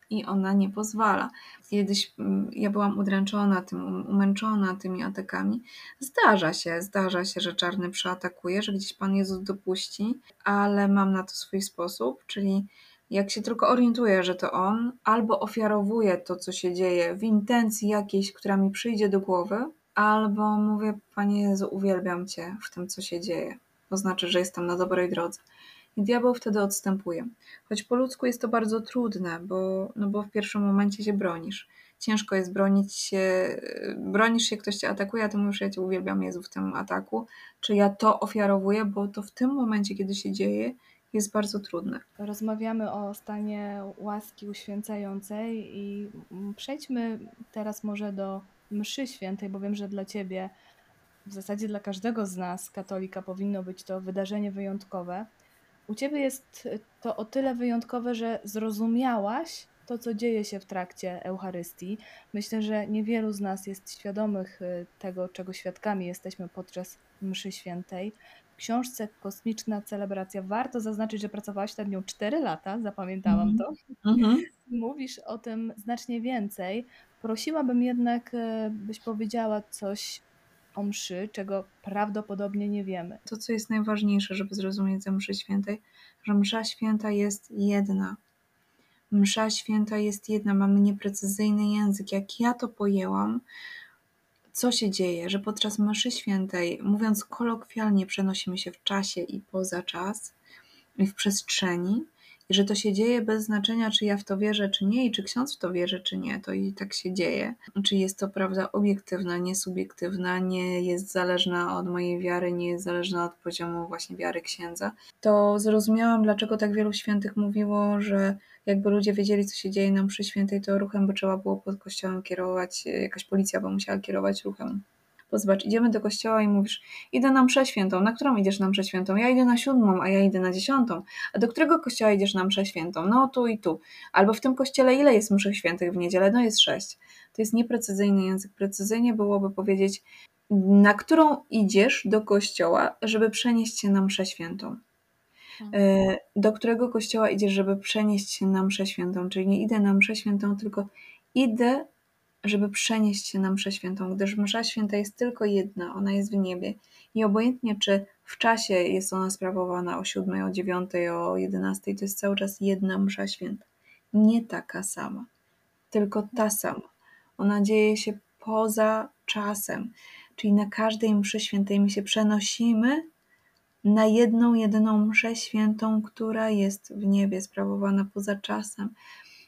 i ona nie pozwala. Kiedyś mm, ja byłam udręczona tym, um, umęczona tymi atakami. Zdarza się, zdarza się, że czarny przeatakuje, że gdzieś Pan Jezus dopuści, ale mam na to swój sposób, czyli jak się tylko orientuję, że to on, albo ofiarowuję to, co się dzieje w intencji jakiejś, która mi przyjdzie do głowy, albo mówię, Panie Jezu, uwielbiam Cię w tym, co się dzieje. To znaczy, że jestem na dobrej drodze. I diabeł wtedy odstępuje. Choć po ludzku jest to bardzo trudne, bo, no bo w pierwszym momencie się bronisz. Ciężko jest bronić się, bronisz się, ktoś cię atakuje, a ty mówisz, ja cię uwielbiam Jezu w tym ataku. Czy ja to ofiarowuję, bo to w tym momencie, kiedy się dzieje, jest bardzo trudne.
Rozmawiamy o stanie łaski uświęcającej i przejdźmy teraz może do mszy świętej, bo wiem, że dla Ciebie, w zasadzie dla każdego z nas, katolika, powinno być to wydarzenie wyjątkowe. U Ciebie jest to o tyle wyjątkowe, że zrozumiałaś to, co dzieje się w trakcie Eucharystii. Myślę, że niewielu z nas jest świadomych y, tego, czego świadkami jesteśmy podczas mszy świętej książce Kosmiczna Celebracja warto zaznaczyć, że pracowałaś nad nią 4 lata, zapamiętałam mm. to. Mm-hmm. Mówisz o tym znacznie więcej. Prosiłabym jednak, e, byś powiedziała coś o mszy, czego prawdopodobnie nie wiemy.
To, co jest najważniejsze, żeby zrozumieć ze mszy świętej, że msza święta jest jedna. Msza święta jest jedna, mamy nieprecyzyjny język. Jak ja to pojęłam, co się dzieje, że podczas mszy świętej, mówiąc kolokwialnie, przenosimy się w czasie i poza czas i w przestrzeni, że to się dzieje bez znaczenia, czy ja w to wierzę, czy nie, i czy ksiądz w to wierzy, czy nie, to i tak się dzieje. Czy jest to prawda obiektywna, nie subiektywna, nie jest zależna od mojej wiary, nie jest zależna od poziomu właśnie wiary księdza. To zrozumiałam, dlaczego tak wielu świętych mówiło, że jakby ludzie wiedzieli, co się dzieje na mszy świętej, to ruchem by trzeba było pod kościołem kierować, jakaś policja by musiała kierować ruchem Bo zobacz, idziemy do kościoła i mówisz, idę na mszę świętą. Na którą idziesz na mszę świętą? Ja idę na siódmą, a ja idę na dziesiątą. A do którego kościoła idziesz na mszę świętą? No tu i tu. Albo w tym kościele ile jest mszy świętych w niedzielę? No jest sześć. To jest nieprecyzyjny język. Precyzyjnie byłoby powiedzieć, na którą idziesz do kościoła, żeby przenieść się na mszę świętą. E, do którego kościoła idziesz, żeby przenieść się na mszę świętą? Czyli nie idę na mszę świętą, tylko idę, żeby przenieść się na mszę świętą, gdyż msza święta jest tylko jedna, ona jest w niebie. I obojętnie, czy w czasie jest ona sprawowana o 7, o 9, o 11, to jest cały czas jedna msza święta. Nie taka sama, tylko ta sama. Ona dzieje się poza czasem. Czyli na każdej mszy świętej my się przenosimy na jedną, jedyną mszę świętą, która jest w niebie, sprawowana poza czasem.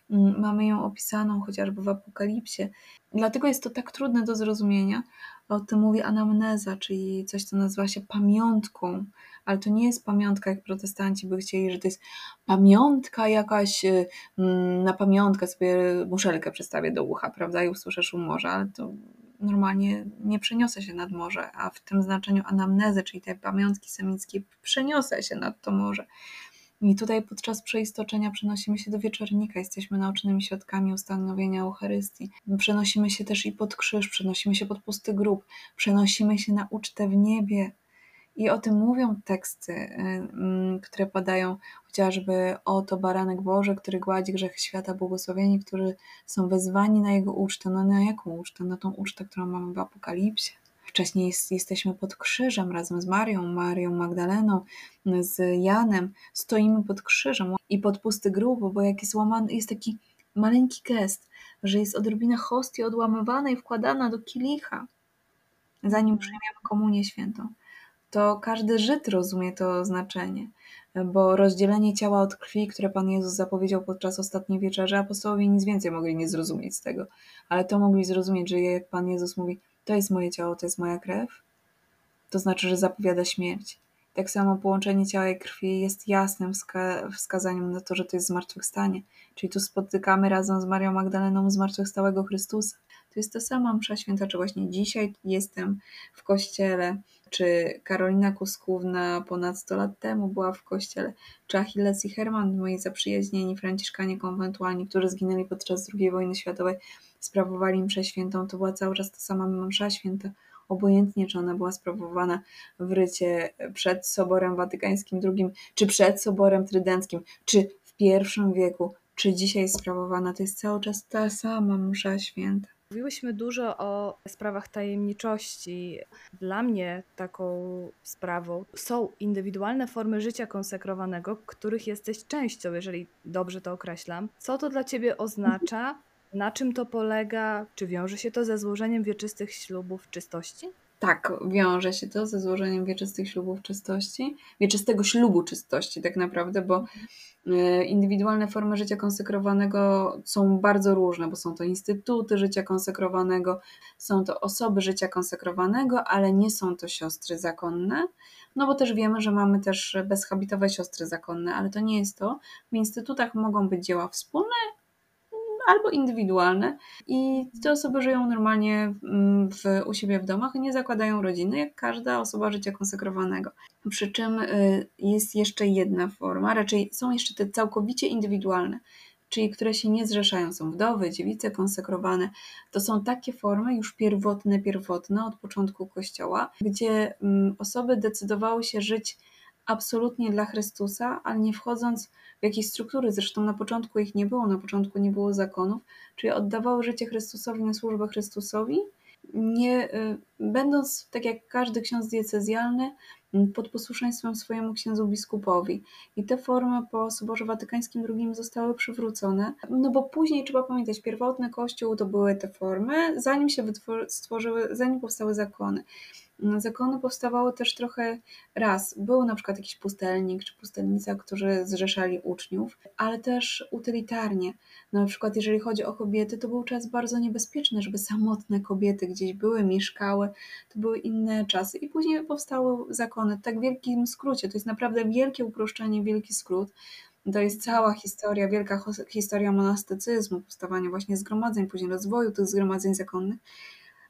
Mm, mamy ją opisaną chociażby w Apokalipsie. Dlatego jest to tak trudne do zrozumienia. O tym mówi anamneza, czyli coś, co nazywa się pamiątką, ale to nie jest pamiątka, jak protestanci by chcieli, że to jest pamiątka jakaś, y, mm, na pamiątkę sobie muszelkę przedstawię do ucha, prawda, i usłyszę szum morza, ale to normalnie nie przeniosę się nad morze, a w tym znaczeniu anamnezy, czyli tej pamiątki semickiej, przeniosę się nad to morze. I tutaj podczas przeistoczenia przenosimy się do wieczornika, jesteśmy naocznymi świadkami ustanowienia Eucharystii. Przenosimy się też i pod krzyż, przenosimy się pod pusty grób, przenosimy się na ucztę w niebie. I o tym mówią teksty, y, mm, które padają chociażby oto baranek Boże, który gładzi grzech świata, błogosławieni, którzy są wezwani na jego ucztę. No na jaką ucztę? Na tą ucztę, którą mamy w Apokalipsie. Wcześniej jest, jesteśmy pod krzyżem razem z Marią, Marią Magdaleną, z Janem. Stoimy pod krzyżem i pod pusty grób, bo jak jest łamany, jest taki maleńki gest, że jest odrobina hostii odłamywana i wkładana do kielicha, zanim przyjmiemy komunię świętą. To każdy Żyd rozumie to znaczenie, bo rozdzielenie ciała od krwi, które Pan Jezus zapowiedział podczas ostatniej wieczerzy, apostołowie nic więcej mogli nie zrozumieć z tego, ale to mogli zrozumieć, że jak Pan Jezus mówi, to jest moje ciało, to jest moja krew, to znaczy, że zapowiada śmierć. Tak samo połączenie ciała i krwi jest jasnym wska wskazaniem na to, że to jest zmartwychwstanie. Czyli tu spotykamy razem z Marią Magdaleną zmartwychwstałego Chrystusa. To jest ta sama msza święta, czy właśnie dzisiaj jestem w kościele, czy Karolina Kuskówna ponad 100 lat temu była w kościele, czy Achilles i Herman, moi zaprzyjaźnieni franciszkanie konwentualni, którzy zginęli podczas II wojny światowej, sprawowali mszę świętą, to była cały czas ta sama msza święta, obojętnie czy ona była sprawowana w rycie przed Soborem Watykańskim II, czy przed Soborem Trydenckim, czy w pierwszym wieku, czy dzisiaj sprawowana, to jest cały czas ta sama msza święta.
Mówiłyśmy dużo o sprawach tajemniczości. Dla mnie taką sprawą są indywidualne formy życia konsekrowanego, których jesteś częścią, jeżeli dobrze to określam. Co to dla ciebie oznacza? Na czym to polega? Czy wiąże się to ze złożeniem wieczystych ślubów czystości?
Tak, wiąże się to ze złożeniem wieczystych ślubów czystości, wieczystego ślubu czystości tak naprawdę, bo e, indywidualne formy życia konsekrowanego są bardzo różne, bo są to instytuty życia konsekrowanego, są to osoby życia konsekrowanego, ale nie są to siostry zakonne, no bo też wiemy, że mamy też bezhabitowe siostry zakonne, ale to nie jest to. W instytutach mogą być dzieła wspólne, albo indywidualne i te osoby żyją normalnie mm, w, u siebie w domach i nie zakładają rodziny, jak każda osoba życia konsekrowanego. Przy czym y, jest jeszcze jedna forma, raczej są jeszcze te całkowicie indywidualne, czyli które się nie zrzeszają, są wdowy, dziewice konsekrowane. To są takie formy już pierwotne, pierwotne od początku Kościoła, gdzie mm, osoby decydowały się żyć absolutnie dla Chrystusa, ale nie wchodząc w jakieś struktury. Zresztą na początku ich nie było, na początku nie było zakonów, czyli oddawały życie Chrystusowi na służbę Chrystusowi, nie y, będąc, tak jak każdy ksiądz diecezjalny, pod posłuszeństwem swojemu księdzu biskupowi. I te formy po Soborze Watykańskim II zostały przywrócone, no bo później trzeba pamiętać, pierwotny kościół to były te formy, zanim się stworzyły, zanim powstały zakony. Zakony powstawały też trochę raz. Był na przykład jakiś pustelnik czy pustelnica, którzy zrzeszali uczniów, ale też utylitarnie. Na przykład jeżeli chodzi o kobiety, to był czas bardzo niebezpieczny, żeby samotne kobiety gdzieś były, mieszkały. To były inne czasy. I później powstały zakony. Tak w wielkim skrócie. To jest naprawdę wielkie uproszczenie, wielki skrót. To jest cała historia, wielka historia monastycyzmu, powstawania właśnie zgromadzeń, później rozwoju tych zgromadzeń zakonnych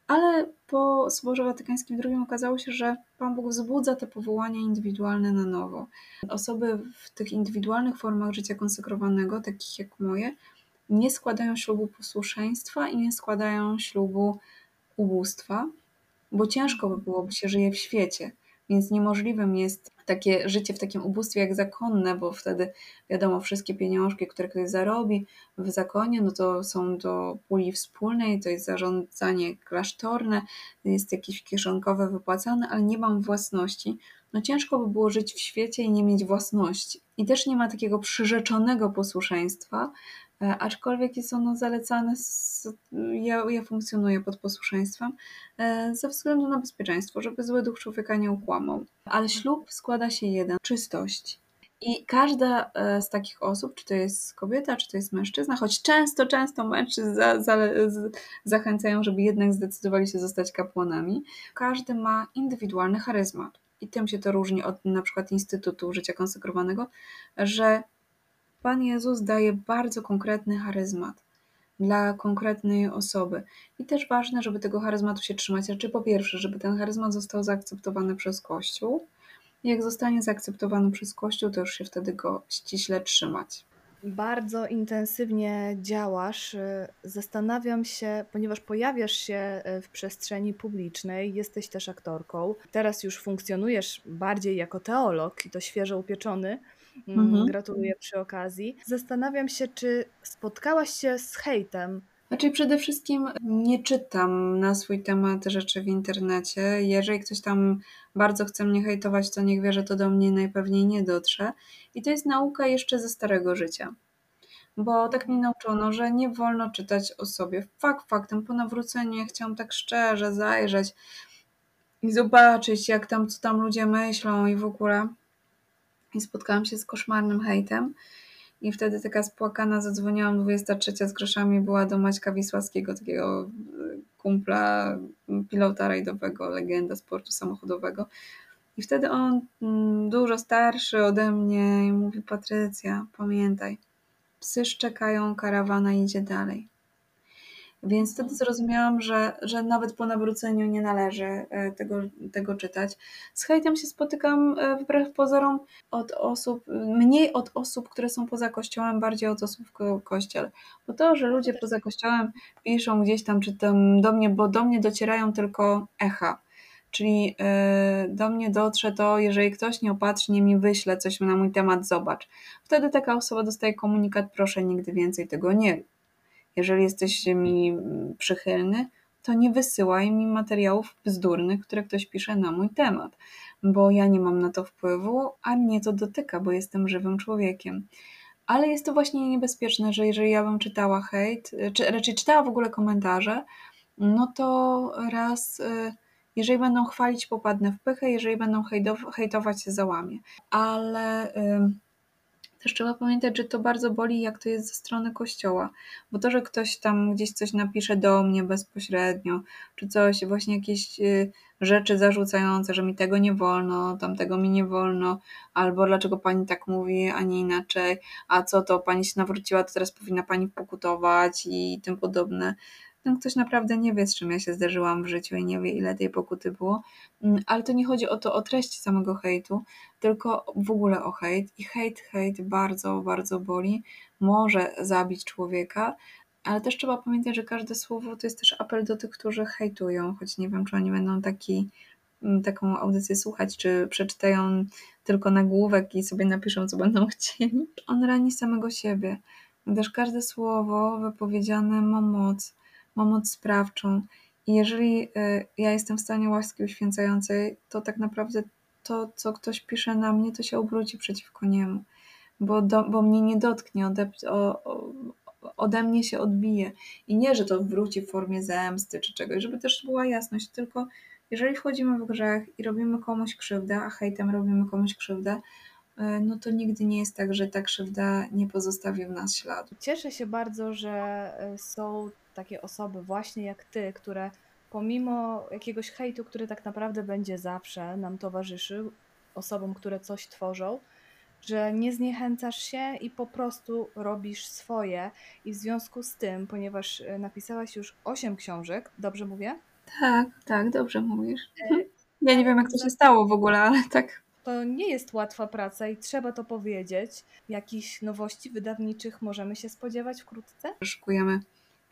ale po Soborze Watykańskim II okazało się, że Pan Bóg wzbudza te powołania indywidualne na nowo. Osoby w tych indywidualnych formach życia konsekrowanego, takich jak moje, nie składają ślubu posłuszeństwa i nie składają ślubu ubóstwa, bo ciężko by było, by się żyje w świecie, więc niemożliwym jest takie życie w takim ubóstwie jak zakonne, bo wtedy wiadomo, wszystkie pieniążki, które ktoś zarobi w zakonie, no to są do puli wspólnej, to jest zarządzanie klasztorne, jest jakieś kieszonkowe wypłacane, ale nie mam własności. No ciężko by było żyć w świecie i nie mieć własności. I też nie ma takiego przyrzeczonego posłuszeństwa, aczkolwiek jest ono zalecane, z, ja, ja funkcjonuję pod posłuszeństwem e, ze względu na bezpieczeństwo, żeby zły duch człowieka nie ukłamał. Ale ślub składa się jeden, czystość. I każda e, z takich osób, czy to jest kobieta, czy to jest mężczyzna, choć często, często mężczyzn za, za, zachęcają, żeby jednak zdecydowali się zostać kapłanami, każdy ma indywidualny charyzmat. I tym się to różni od na przykład Instytutu Życia Konsekrowanego, że Pan Jezus daje bardzo konkretny charyzmat dla konkretnej osoby. I też ważne, żeby tego charyzmatu się trzymać. Znaczy, po pierwsze, żeby ten charyzmat został zaakceptowany przez Kościół. Jak zostanie zaakceptowany przez Kościół, to już się wtedy go ściśle trzymać.
Bardzo intensywnie działasz. Zastanawiam się, ponieważ pojawiasz się w przestrzeni publicznej, jesteś też aktorką. Teraz już funkcjonujesz bardziej jako teolog i to świeżo upieczony. Mm, mhm. Gratuluję przy okazji. Zastanawiam się, czy spotkałaś się z hejtem
znaczy przede wszystkim nie czytam na swój temat rzeczy w internecie. Jeżeli ktoś tam bardzo chce mnie hejtować, to niech wie, że to do mnie najpewniej nie dotrze. I to jest nauka jeszcze ze starego życia. Bo tak mnie nauczono, że nie wolno czytać o sobie. Fakt faktem, po nawróceniu chciałam tak szczerze zajrzeć i zobaczyć, jak tam, co tam ludzie myślą i w ogóle i spotkałam się z koszmarnym hejtem. I wtedy taka spłakana zadzwoniłam 23 z groszami, była do Maćka Wisławskiego, takiego e, kumpla, pilota rajdowego, legenda sportu samochodowego. I wtedy on, mm, dużo starszy ode mnie, mówi: Patrycja, pamiętaj, psy szczekają, karawana idzie dalej. Więc wtedy zrozumiałam, że, że nawet po nawróceniu nie należy e, tego, tego czytać. Z hejtem się spotykam e, wbrew pozorom od osób, mniej od osób, które są poza kościołem, bardziej od osób w kościele. Bo to, że ludzie poza kościołem piszą gdzieś tam, czy tam do mnie, bo do mnie docierają tylko echa. Czyli e, do mnie dotrze to, jeżeli ktoś nieopatrznie mi wyśle coś na mój temat, zobacz. Wtedy taka osoba dostaje komunikat, proszę nigdy więcej tego nie jeżeli jesteś mi przychylny, to nie wysyłaj mi materiałów bzdurnych, które ktoś pisze na mój temat, bo ja nie mam na to wpływu, a mnie to dotyka, bo jestem żywym człowiekiem. Ale jest to właśnie niebezpieczne, że jeżeli ja bym czytała hejt, czy raczej czytała w ogóle komentarze, no to raz, y, jeżeli będą chwalić, popadnę w pychę, jeżeli będą hejtować, się załamię. Ale też trzeba pamiętać, że to bardzo boli, jak to jest ze strony kościoła, bo to, że ktoś tam gdzieś coś napisze do mnie bezpośrednio, czy coś, właśnie jakieś y, rzeczy zarzucające, że mi tego nie wolno, tamtego mi nie wolno, albo dlaczego pani tak mówi, a nie inaczej, a co to pani się nawróciła, to teraz powinna pani pokutować i tym podobne ten ktoś naprawdę nie wie, z czym ja się zderzyłam w życiu i nie wie, ile tej pokuty było. Mm, ale to nie chodzi o to, o treść samego hejtu, tylko w ogóle o hejt. I hejt, hejt bardzo, bardzo boli. Może zabić człowieka, ale też trzeba pamiętać, że każde słowo to jest też apel do tych, którzy hejtują, choć nie wiem, czy oni będą taki, mm, taką audycję słuchać, czy przeczytają tylko nagłówek i sobie napiszą, co będą chcieli. On rani samego siebie, gdyż każde słowo wypowiedziane ma moc ma moc sprawczą. I jeżeli y, ja jestem w stanie łaski uświęcającej, to tak naprawdę to, co ktoś pisze na mnie, to się obróci przeciwko niemu, bo, do, bo mnie nie dotknie, ode, o, ode mnie się odbije. I nie, że to wróci w formie zemsty czy czegoś, żeby też była jasność, tylko jeżeli wchodzimy w grzech i robimy komuś krzywdę, a hejtem robimy komuś krzywdę, y, no to nigdy nie jest tak, że ta krzywda nie pozostawi w nas śladu.
Cieszę się bardzo, że y, są takie osoby właśnie jak ty, które pomimo jakiegoś hejtu, który tak naprawdę będzie zawsze nam towarzyszył, osobom, które coś tworzą, że nie zniechęcasz się i po prostu robisz swoje. I w związku z tym, ponieważ e, napisałaś już 8 książek, dobrze mówię?
Tak, tak, dobrze mówisz. E, ja nie wiem, jak to się stało w ogóle, ale tak.
To nie jest łatwa praca i trzeba to powiedzieć. Jakichś nowości wydawniczych możemy się spodziewać wkrótce?
Szykujemy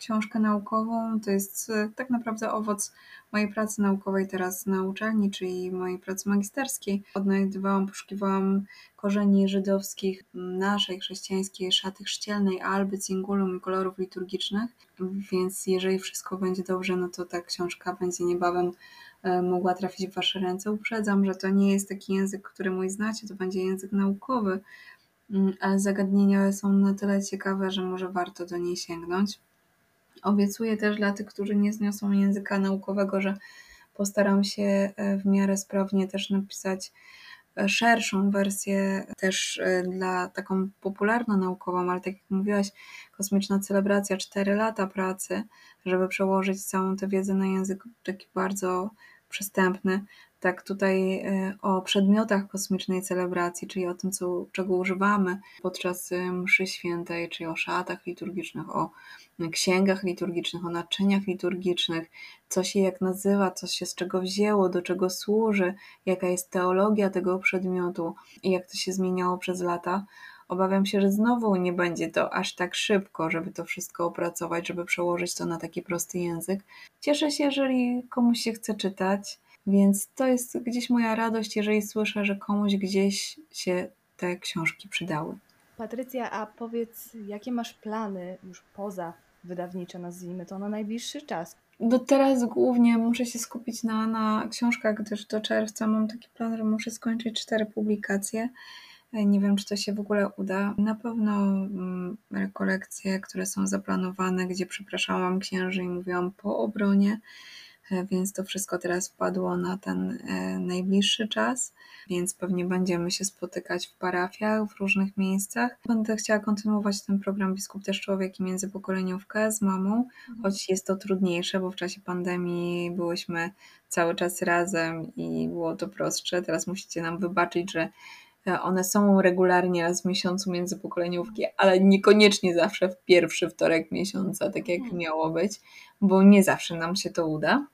książkę naukową. To jest e, tak naprawdę owoc mojej pracy naukowej teraz na uczelni, czyli mojej pracy magisterskiej. Odnajdywałam, poszukiwałam korzeni żydowskich naszej chrześcijańskiej szaty chrzcielnej, alby, cingulum i kolorów liturgicznych. Więc jeżeli wszystko będzie dobrze, no to ta książka będzie niebawem e, mogła trafić w Wasze ręce. Uprzedzam, że to nie jest taki język, który mój znacie, to będzie język naukowy, mm, ale zagadnienia są na tyle ciekawe, że może warto do niej sięgnąć. Obiecuję też dla tych, którzy nie zniosą języka naukowego, że postaram się e, w miarę sprawnie też napisać e, szerszą wersję też e, dla taką popularno-naukową, ale tak jak mówiłaś, kosmiczna celebracja, 4 lata pracy, żeby przełożyć całą tę wiedzę na język taki bardzo przystępny. Tak tutaj o przedmiotach kosmicznej celebracji, czyli o tym, co, czego używamy podczas mszy świętej, czyli o szatach liturgicznych, o księgach liturgicznych, o naczyniach liturgicznych, co się jak nazywa, co się z czego wzięło, do czego służy, jaka jest teologia tego przedmiotu i jak to się zmieniało przez lata. Obawiam się, że znowu nie będzie to aż tak szybko, żeby to wszystko opracować, żeby przełożyć to na taki prosty język. Cieszę się, jeżeli komuś się chce czytać, więc to jest gdzieś moja radość, jeżeli słyszę, że komuś gdzieś się te książki przydały.
Patrycja, a powiedz, jakie masz plany już poza wydawnicze, nazwijmy to, na najbliższy czas?
Do teraz głównie muszę się skupić na, na książkach, gdyż do czerwca mam taki plan, że muszę skończyć cztery publikacje. Nie wiem, czy to się w ogóle uda. Na pewno mm, rekolekcje, które są zaplanowane, gdzie przepraszałam księży i mówiłam po obronie, więc to wszystko teraz wpadło na ten e, najbliższy czas, więc pewnie będziemy się spotykać w parafiach, w różnych miejscach. Będę chciała kontynuować ten program Biskup też Człowiek i Międzypokoleniówkę z mamą, mhm. choć jest to trudniejsze, bo w czasie pandemii byłyśmy cały czas razem i było to prostsze. Teraz musicie nam wybaczyć, że e, one są regularnie raz w miesiącu międzypokoleniówki, ale niekoniecznie zawsze w pierwszy wtorek miesiąca, tak jak mhm. miało być, bo nie zawsze nam się to uda.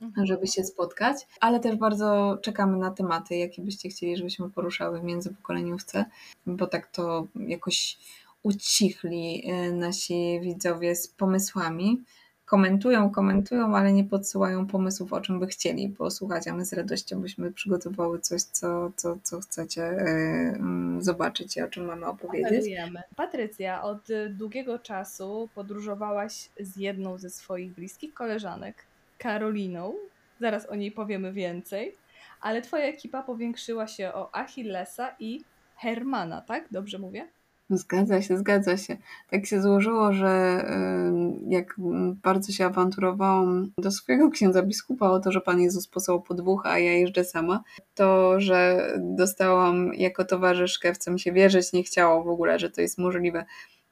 Mhm. żeby się spotkać, ale też bardzo czekamy na tematy, jakie byście chcieli, żebyśmy poruszały w międzypokoleniówce, bo tak to jakoś ucichli y, nasi widzowie z pomysłami. Komentują, komentują, ale nie podsyłają pomysłów, o czym by chcieli posłuchać, a my z radością byśmy przygotowały coś, co, co, co chcecie yy, zobaczyć i o czym mamy opowiedzieć.
Apelujemy. Patrycja, od długiego czasu podróżowałaś z jedną ze swoich bliskich koleżanek Karoliną, zaraz o niej powiemy więcej, ale twoja ekipa powiększyła się o Achillesa i Hermana, tak? Dobrze mówię?
Zgadza się, zgadza się. Tak się złożyło, że jak bardzo się awanturowałam do swojego księdza biskupa o to, że Pan Jezus posłał po dwóch, a ja jeżdżę sama, to, że dostałam jako towarzyszkę, w co mi się wierzyć nie chciało w ogóle, że to jest możliwe,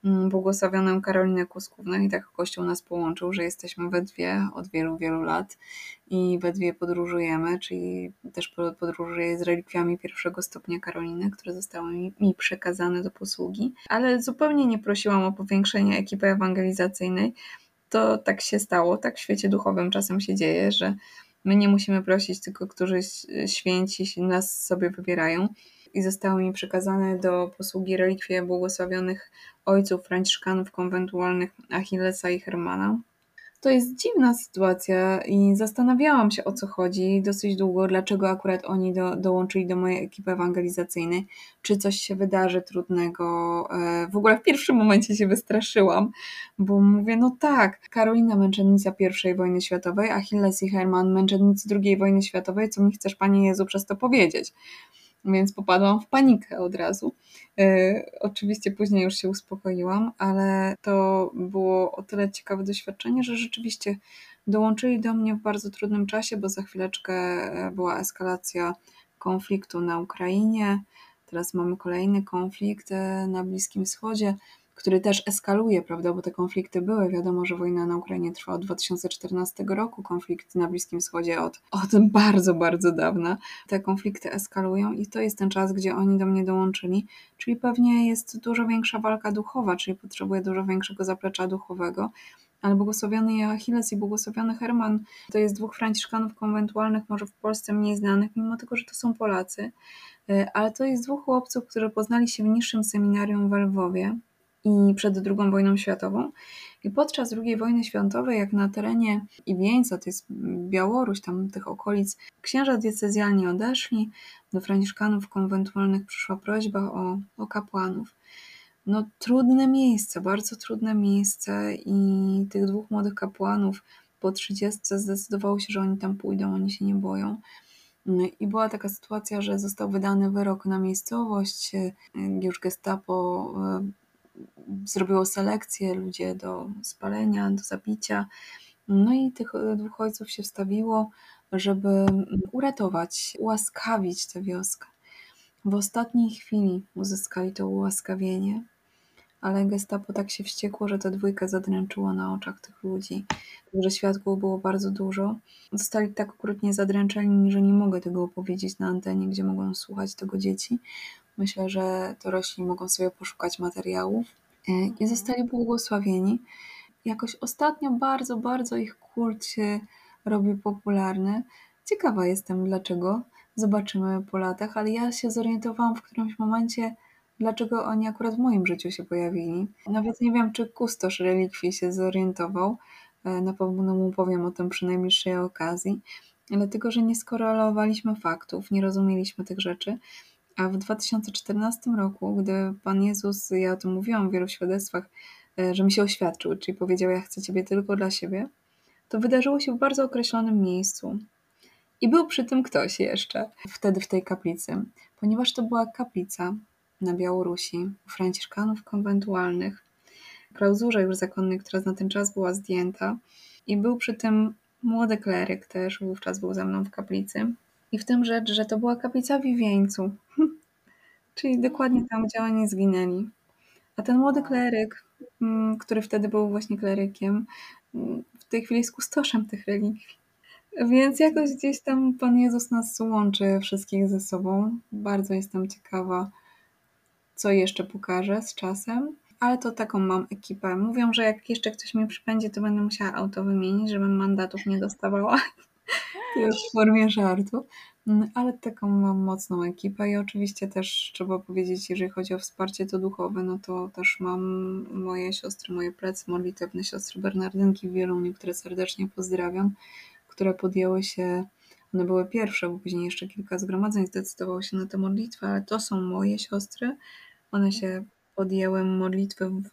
błogosławioną Karolinę Kuskówną i tak Kościół nas połączył, że jesteśmy we dwie od wielu, wielu lat i we dwie podróżujemy, czyli też podróżuję z relikwiami pierwszego stopnia Karoliny, które zostały mi, mi przekazane do posługi, ale zupełnie nie prosiłam o powiększenie ekipy ewangelizacyjnej. To tak się stało, tak w świecie duchowym czasem się dzieje, że my nie musimy prosić, tylko którzy święci nas sobie wybierają i zostały mi przekazane do posługi relikwie błogosławionych ojców franciszkanów konwentualnych Achillesa i Hermana. To jest dziwna sytuacja i zastanawiałam się o co chodzi dosyć długo, dlaczego akurat oni do, dołączyli do mojej ekipy ewangelizacyjnej, czy coś się wydarzy trudnego. E, w ogóle w pierwszym momencie się wystraszyłam, bo mówię, no tak, Karolina męczennica I wojny światowej, Achilles i Herman męczennicy II wojny światowej, co mi chcesz Panie Jezu przez to powiedzieć? Więc popadłam w panikę od razu. Yy, oczywiście później już się uspokoiłam, ale to było o tyle ciekawe doświadczenie, że rzeczywiście dołączyli do mnie w bardzo trudnym czasie, bo za chwileczkę e, była eskalacja konfliktu na Ukrainie. Teraz mamy kolejny konflikt e, na Bliskim Wschodzie który też eskaluje, prawda, bo te konflikty były. Wiadomo, że wojna na Ukrainie trwa od 2014 roku, konflikt na Bliskim Wschodzie od, od bardzo, bardzo dawna. Te konflikty eskalują i to jest ten czas, gdzie oni do mnie dołączyli, czyli pewnie jest dużo większa walka duchowa, czyli potrzebuje dużo większego zaplecza duchowego. ale błogosławiony Achilles i błogosławiony Herman to jest dwóch franciszkanów konwentualnych, może w Polsce mniej znanych, mimo tego, że to są Polacy. E, ale to jest dwóch chłopców, którzy poznali się w niższym seminarium w Lwowie i przed II wojną światową. I podczas II wojny światowej, jak na terenie Iwieńca, to jest Białoruś, tam tych okolic, księża diecezjalni odeszli, do franciszkanów konwentualnych przyszła prośba o, o kapłanów. No trudne miejsce, bardzo trudne miejsce i tych dwóch młodych kapłanów po 30 zdecydowało się, że oni tam pójdą, oni się nie boją. No I była taka sytuacja, że został wydany wyrok na miejscowość, już gestapo e, zrobiło selekcję, ludzie do spalenia, do zabicia. No i tych dwóch ojców się wstawiło, żeby uratować, ułaskawić tę wioskę. W ostatniej chwili uzyskali to ułaskawienie, ale gestapo tak się wściekło, że ta dwójka zadręczyła na oczach tych ludzi. Także świadków było bardzo dużo. Zostali tak okrutnie zadręczeni, że nie mogę tego opowiedzieć na antenie, gdzie mogą słuchać tego dzieci. Myślę, że dorośli mogą sobie poszukać materiałów. E, I zostali błogosławieni. Jakoś ostatnio bardzo, bardzo ich kult się robi popularny. Ciekawa jestem dlaczego. Zobaczymy po latach, ale ja się zorientowałam w którymś momencie, dlaczego oni akurat w moim życiu się pojawili. Nawet nie wiem, czy kustosz relikwii się zorientował. E, na pewno mu powiem o tym przy najbliższej okazji. Dlatego, że nie skorelowaliśmy faktów, nie rozumieliśmy tych rzeczy. A w 2014 roku, gdy Pan Jezus, ja o tym mówiłam w wielu świadectwach, e, że mi się oświadczył, czyli powiedział: Ja chcę Ciebie tylko dla siebie, to wydarzyło się w bardzo określonym miejscu. I był przy tym ktoś jeszcze wtedy w tej kaplicy, ponieważ to była kaplica na Białorusi u franciszkanów konwentualnych, klauzurze już zakonnej, która na ten czas była zdjęta. I był przy tym młody kleryk też, wówczas był ze mną w kaplicy. I w tym rzecz, że to była kaplica w Iwieńcu, czyli dokładnie tam, gdzie oni zginęli. A ten młody kleryk, mm, który wtedy był właśnie klerykiem, mm, w tej chwili jest kustoszem tych relikwii. Więc jakoś gdzieś tam Pan Jezus nas łączy wszystkich ze sobą. Bardzo jestem ciekawa, co jeszcze pokaże z czasem. Ale to taką mam ekipę. Mówią, że jak jeszcze ktoś mi przypędzi, to będę musiała auto wymienić, żebym mandatów nie dostawała. W formie żartu. Mm, ale taką mam mocną ekipę i oczywiście też trzeba powiedzieć, jeżeli chodzi o wsparcie to duchowe, no to też mam moje siostry, moje plecy modlitewne, siostry Bernardynki w Wieluniu, które serdecznie pozdrawiam, które podjęły się, one były pierwsze, bo później jeszcze kilka zgromadzeń zdecydowało się na tę modlitwę, ale to są moje siostry. One się podjęły modlitwy w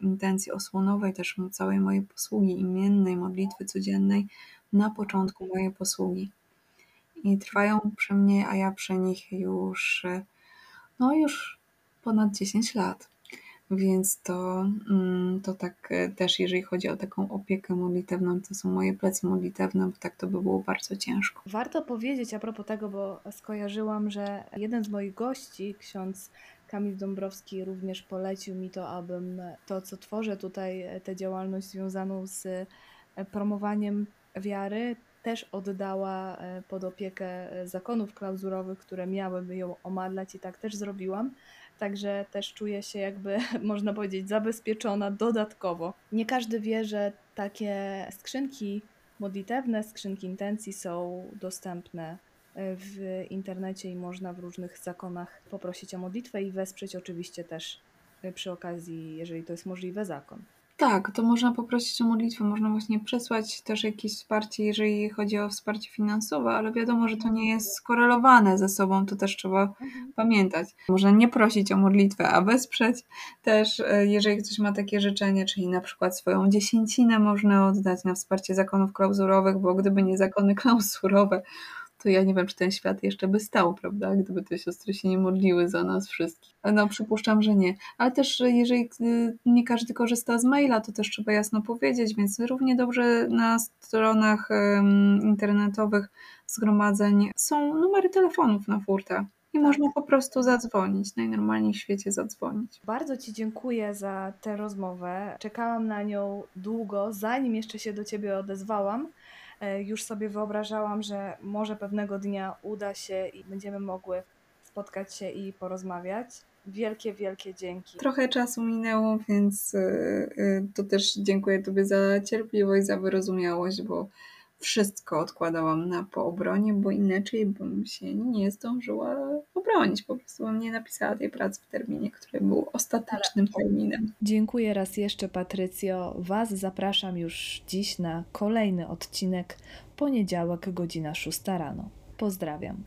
intencji osłonowej, też całej mojej posługi imiennej, modlitwy codziennej na początku mojej posługi. I trwają przy mnie, a ja przy nich już, no już ponad 10 lat. Więc to, mm, to tak e, też, jeżeli chodzi o taką opiekę modlitewną, to są moje plecy modlitewne, bo tak to by było bardzo ciężko.
Warto powiedzieć a propos tego, bo skojarzyłam, że jeden z moich gości, ksiądz Kamil Dąbrowski, również polecił mi to, abym to, co tworzę tutaj, e, tę działalność związaną z e, promowaniem wiary, też oddała pod opiekę zakonów klauzurowych, które miałyby ją omadlać i tak też zrobiłam. Także też czuję się jakby, można powiedzieć, zabezpieczona dodatkowo. Nie każdy wie, że takie skrzynki modlitewne, skrzynki intencji są dostępne e, w internecie i można w różnych zakonach poprosić o modlitwę i wesprzeć oczywiście też e, przy okazji, jeżeli to jest możliwe, zakon.
Tak, to można poprosić o modlitwę, można właśnie przesłać też jakieś wsparcie, jeżeli chodzi o wsparcie finansowe, ale wiadomo, że to nie jest skorelowane ze sobą, to też trzeba mhm. pamiętać. Można nie prosić o modlitwę, a wesprzeć też, e, jeżeli ktoś ma takie życzenie, czyli na przykład swoją dziesięcinę można oddać na wsparcie zakonów klauzurowych, bo gdyby nie zakony klauzurowe, to ja nie wiem, czy ten świat jeszcze by stał, prawda? Gdyby te siostry się nie modliły za nas wszystkich. No, przypuszczam, że nie. Ale też, jeżeli y, nie każdy korzysta z maila, to też trzeba jasno powiedzieć, więc równie dobrze na stronach internetowych zgromadzeń są numery telefonów na furtę. I tak. można po prostu zadzwonić, najnormalniej w świecie zadzwonić.
Bardzo Ci dziękuję za tę rozmowę. Czekałam na nią długo, zanim jeszcze się do Ciebie odezwałam. E, już sobie wyobrażałam, że może pewnego dnia uda się i będziemy mogły spotkać się i porozmawiać. Wielkie, wielkie dzięki.
Trochę czasu minęło, więc y, y, to też dziękuję Tobie za cierpliwość, za wyrozumiałość, bo wszystko odkładałam na po obronie, bo inaczej bym się nie zdążyła obronić. Po prostu bym nie napisała tej pracy w terminie, który był ostatecznym terminem.
Dziękuję raz jeszcze, Patrycjo. Was zapraszam już dziś na kolejny odcinek, poniedziałek, godzina 6 rano. Pozdrawiam.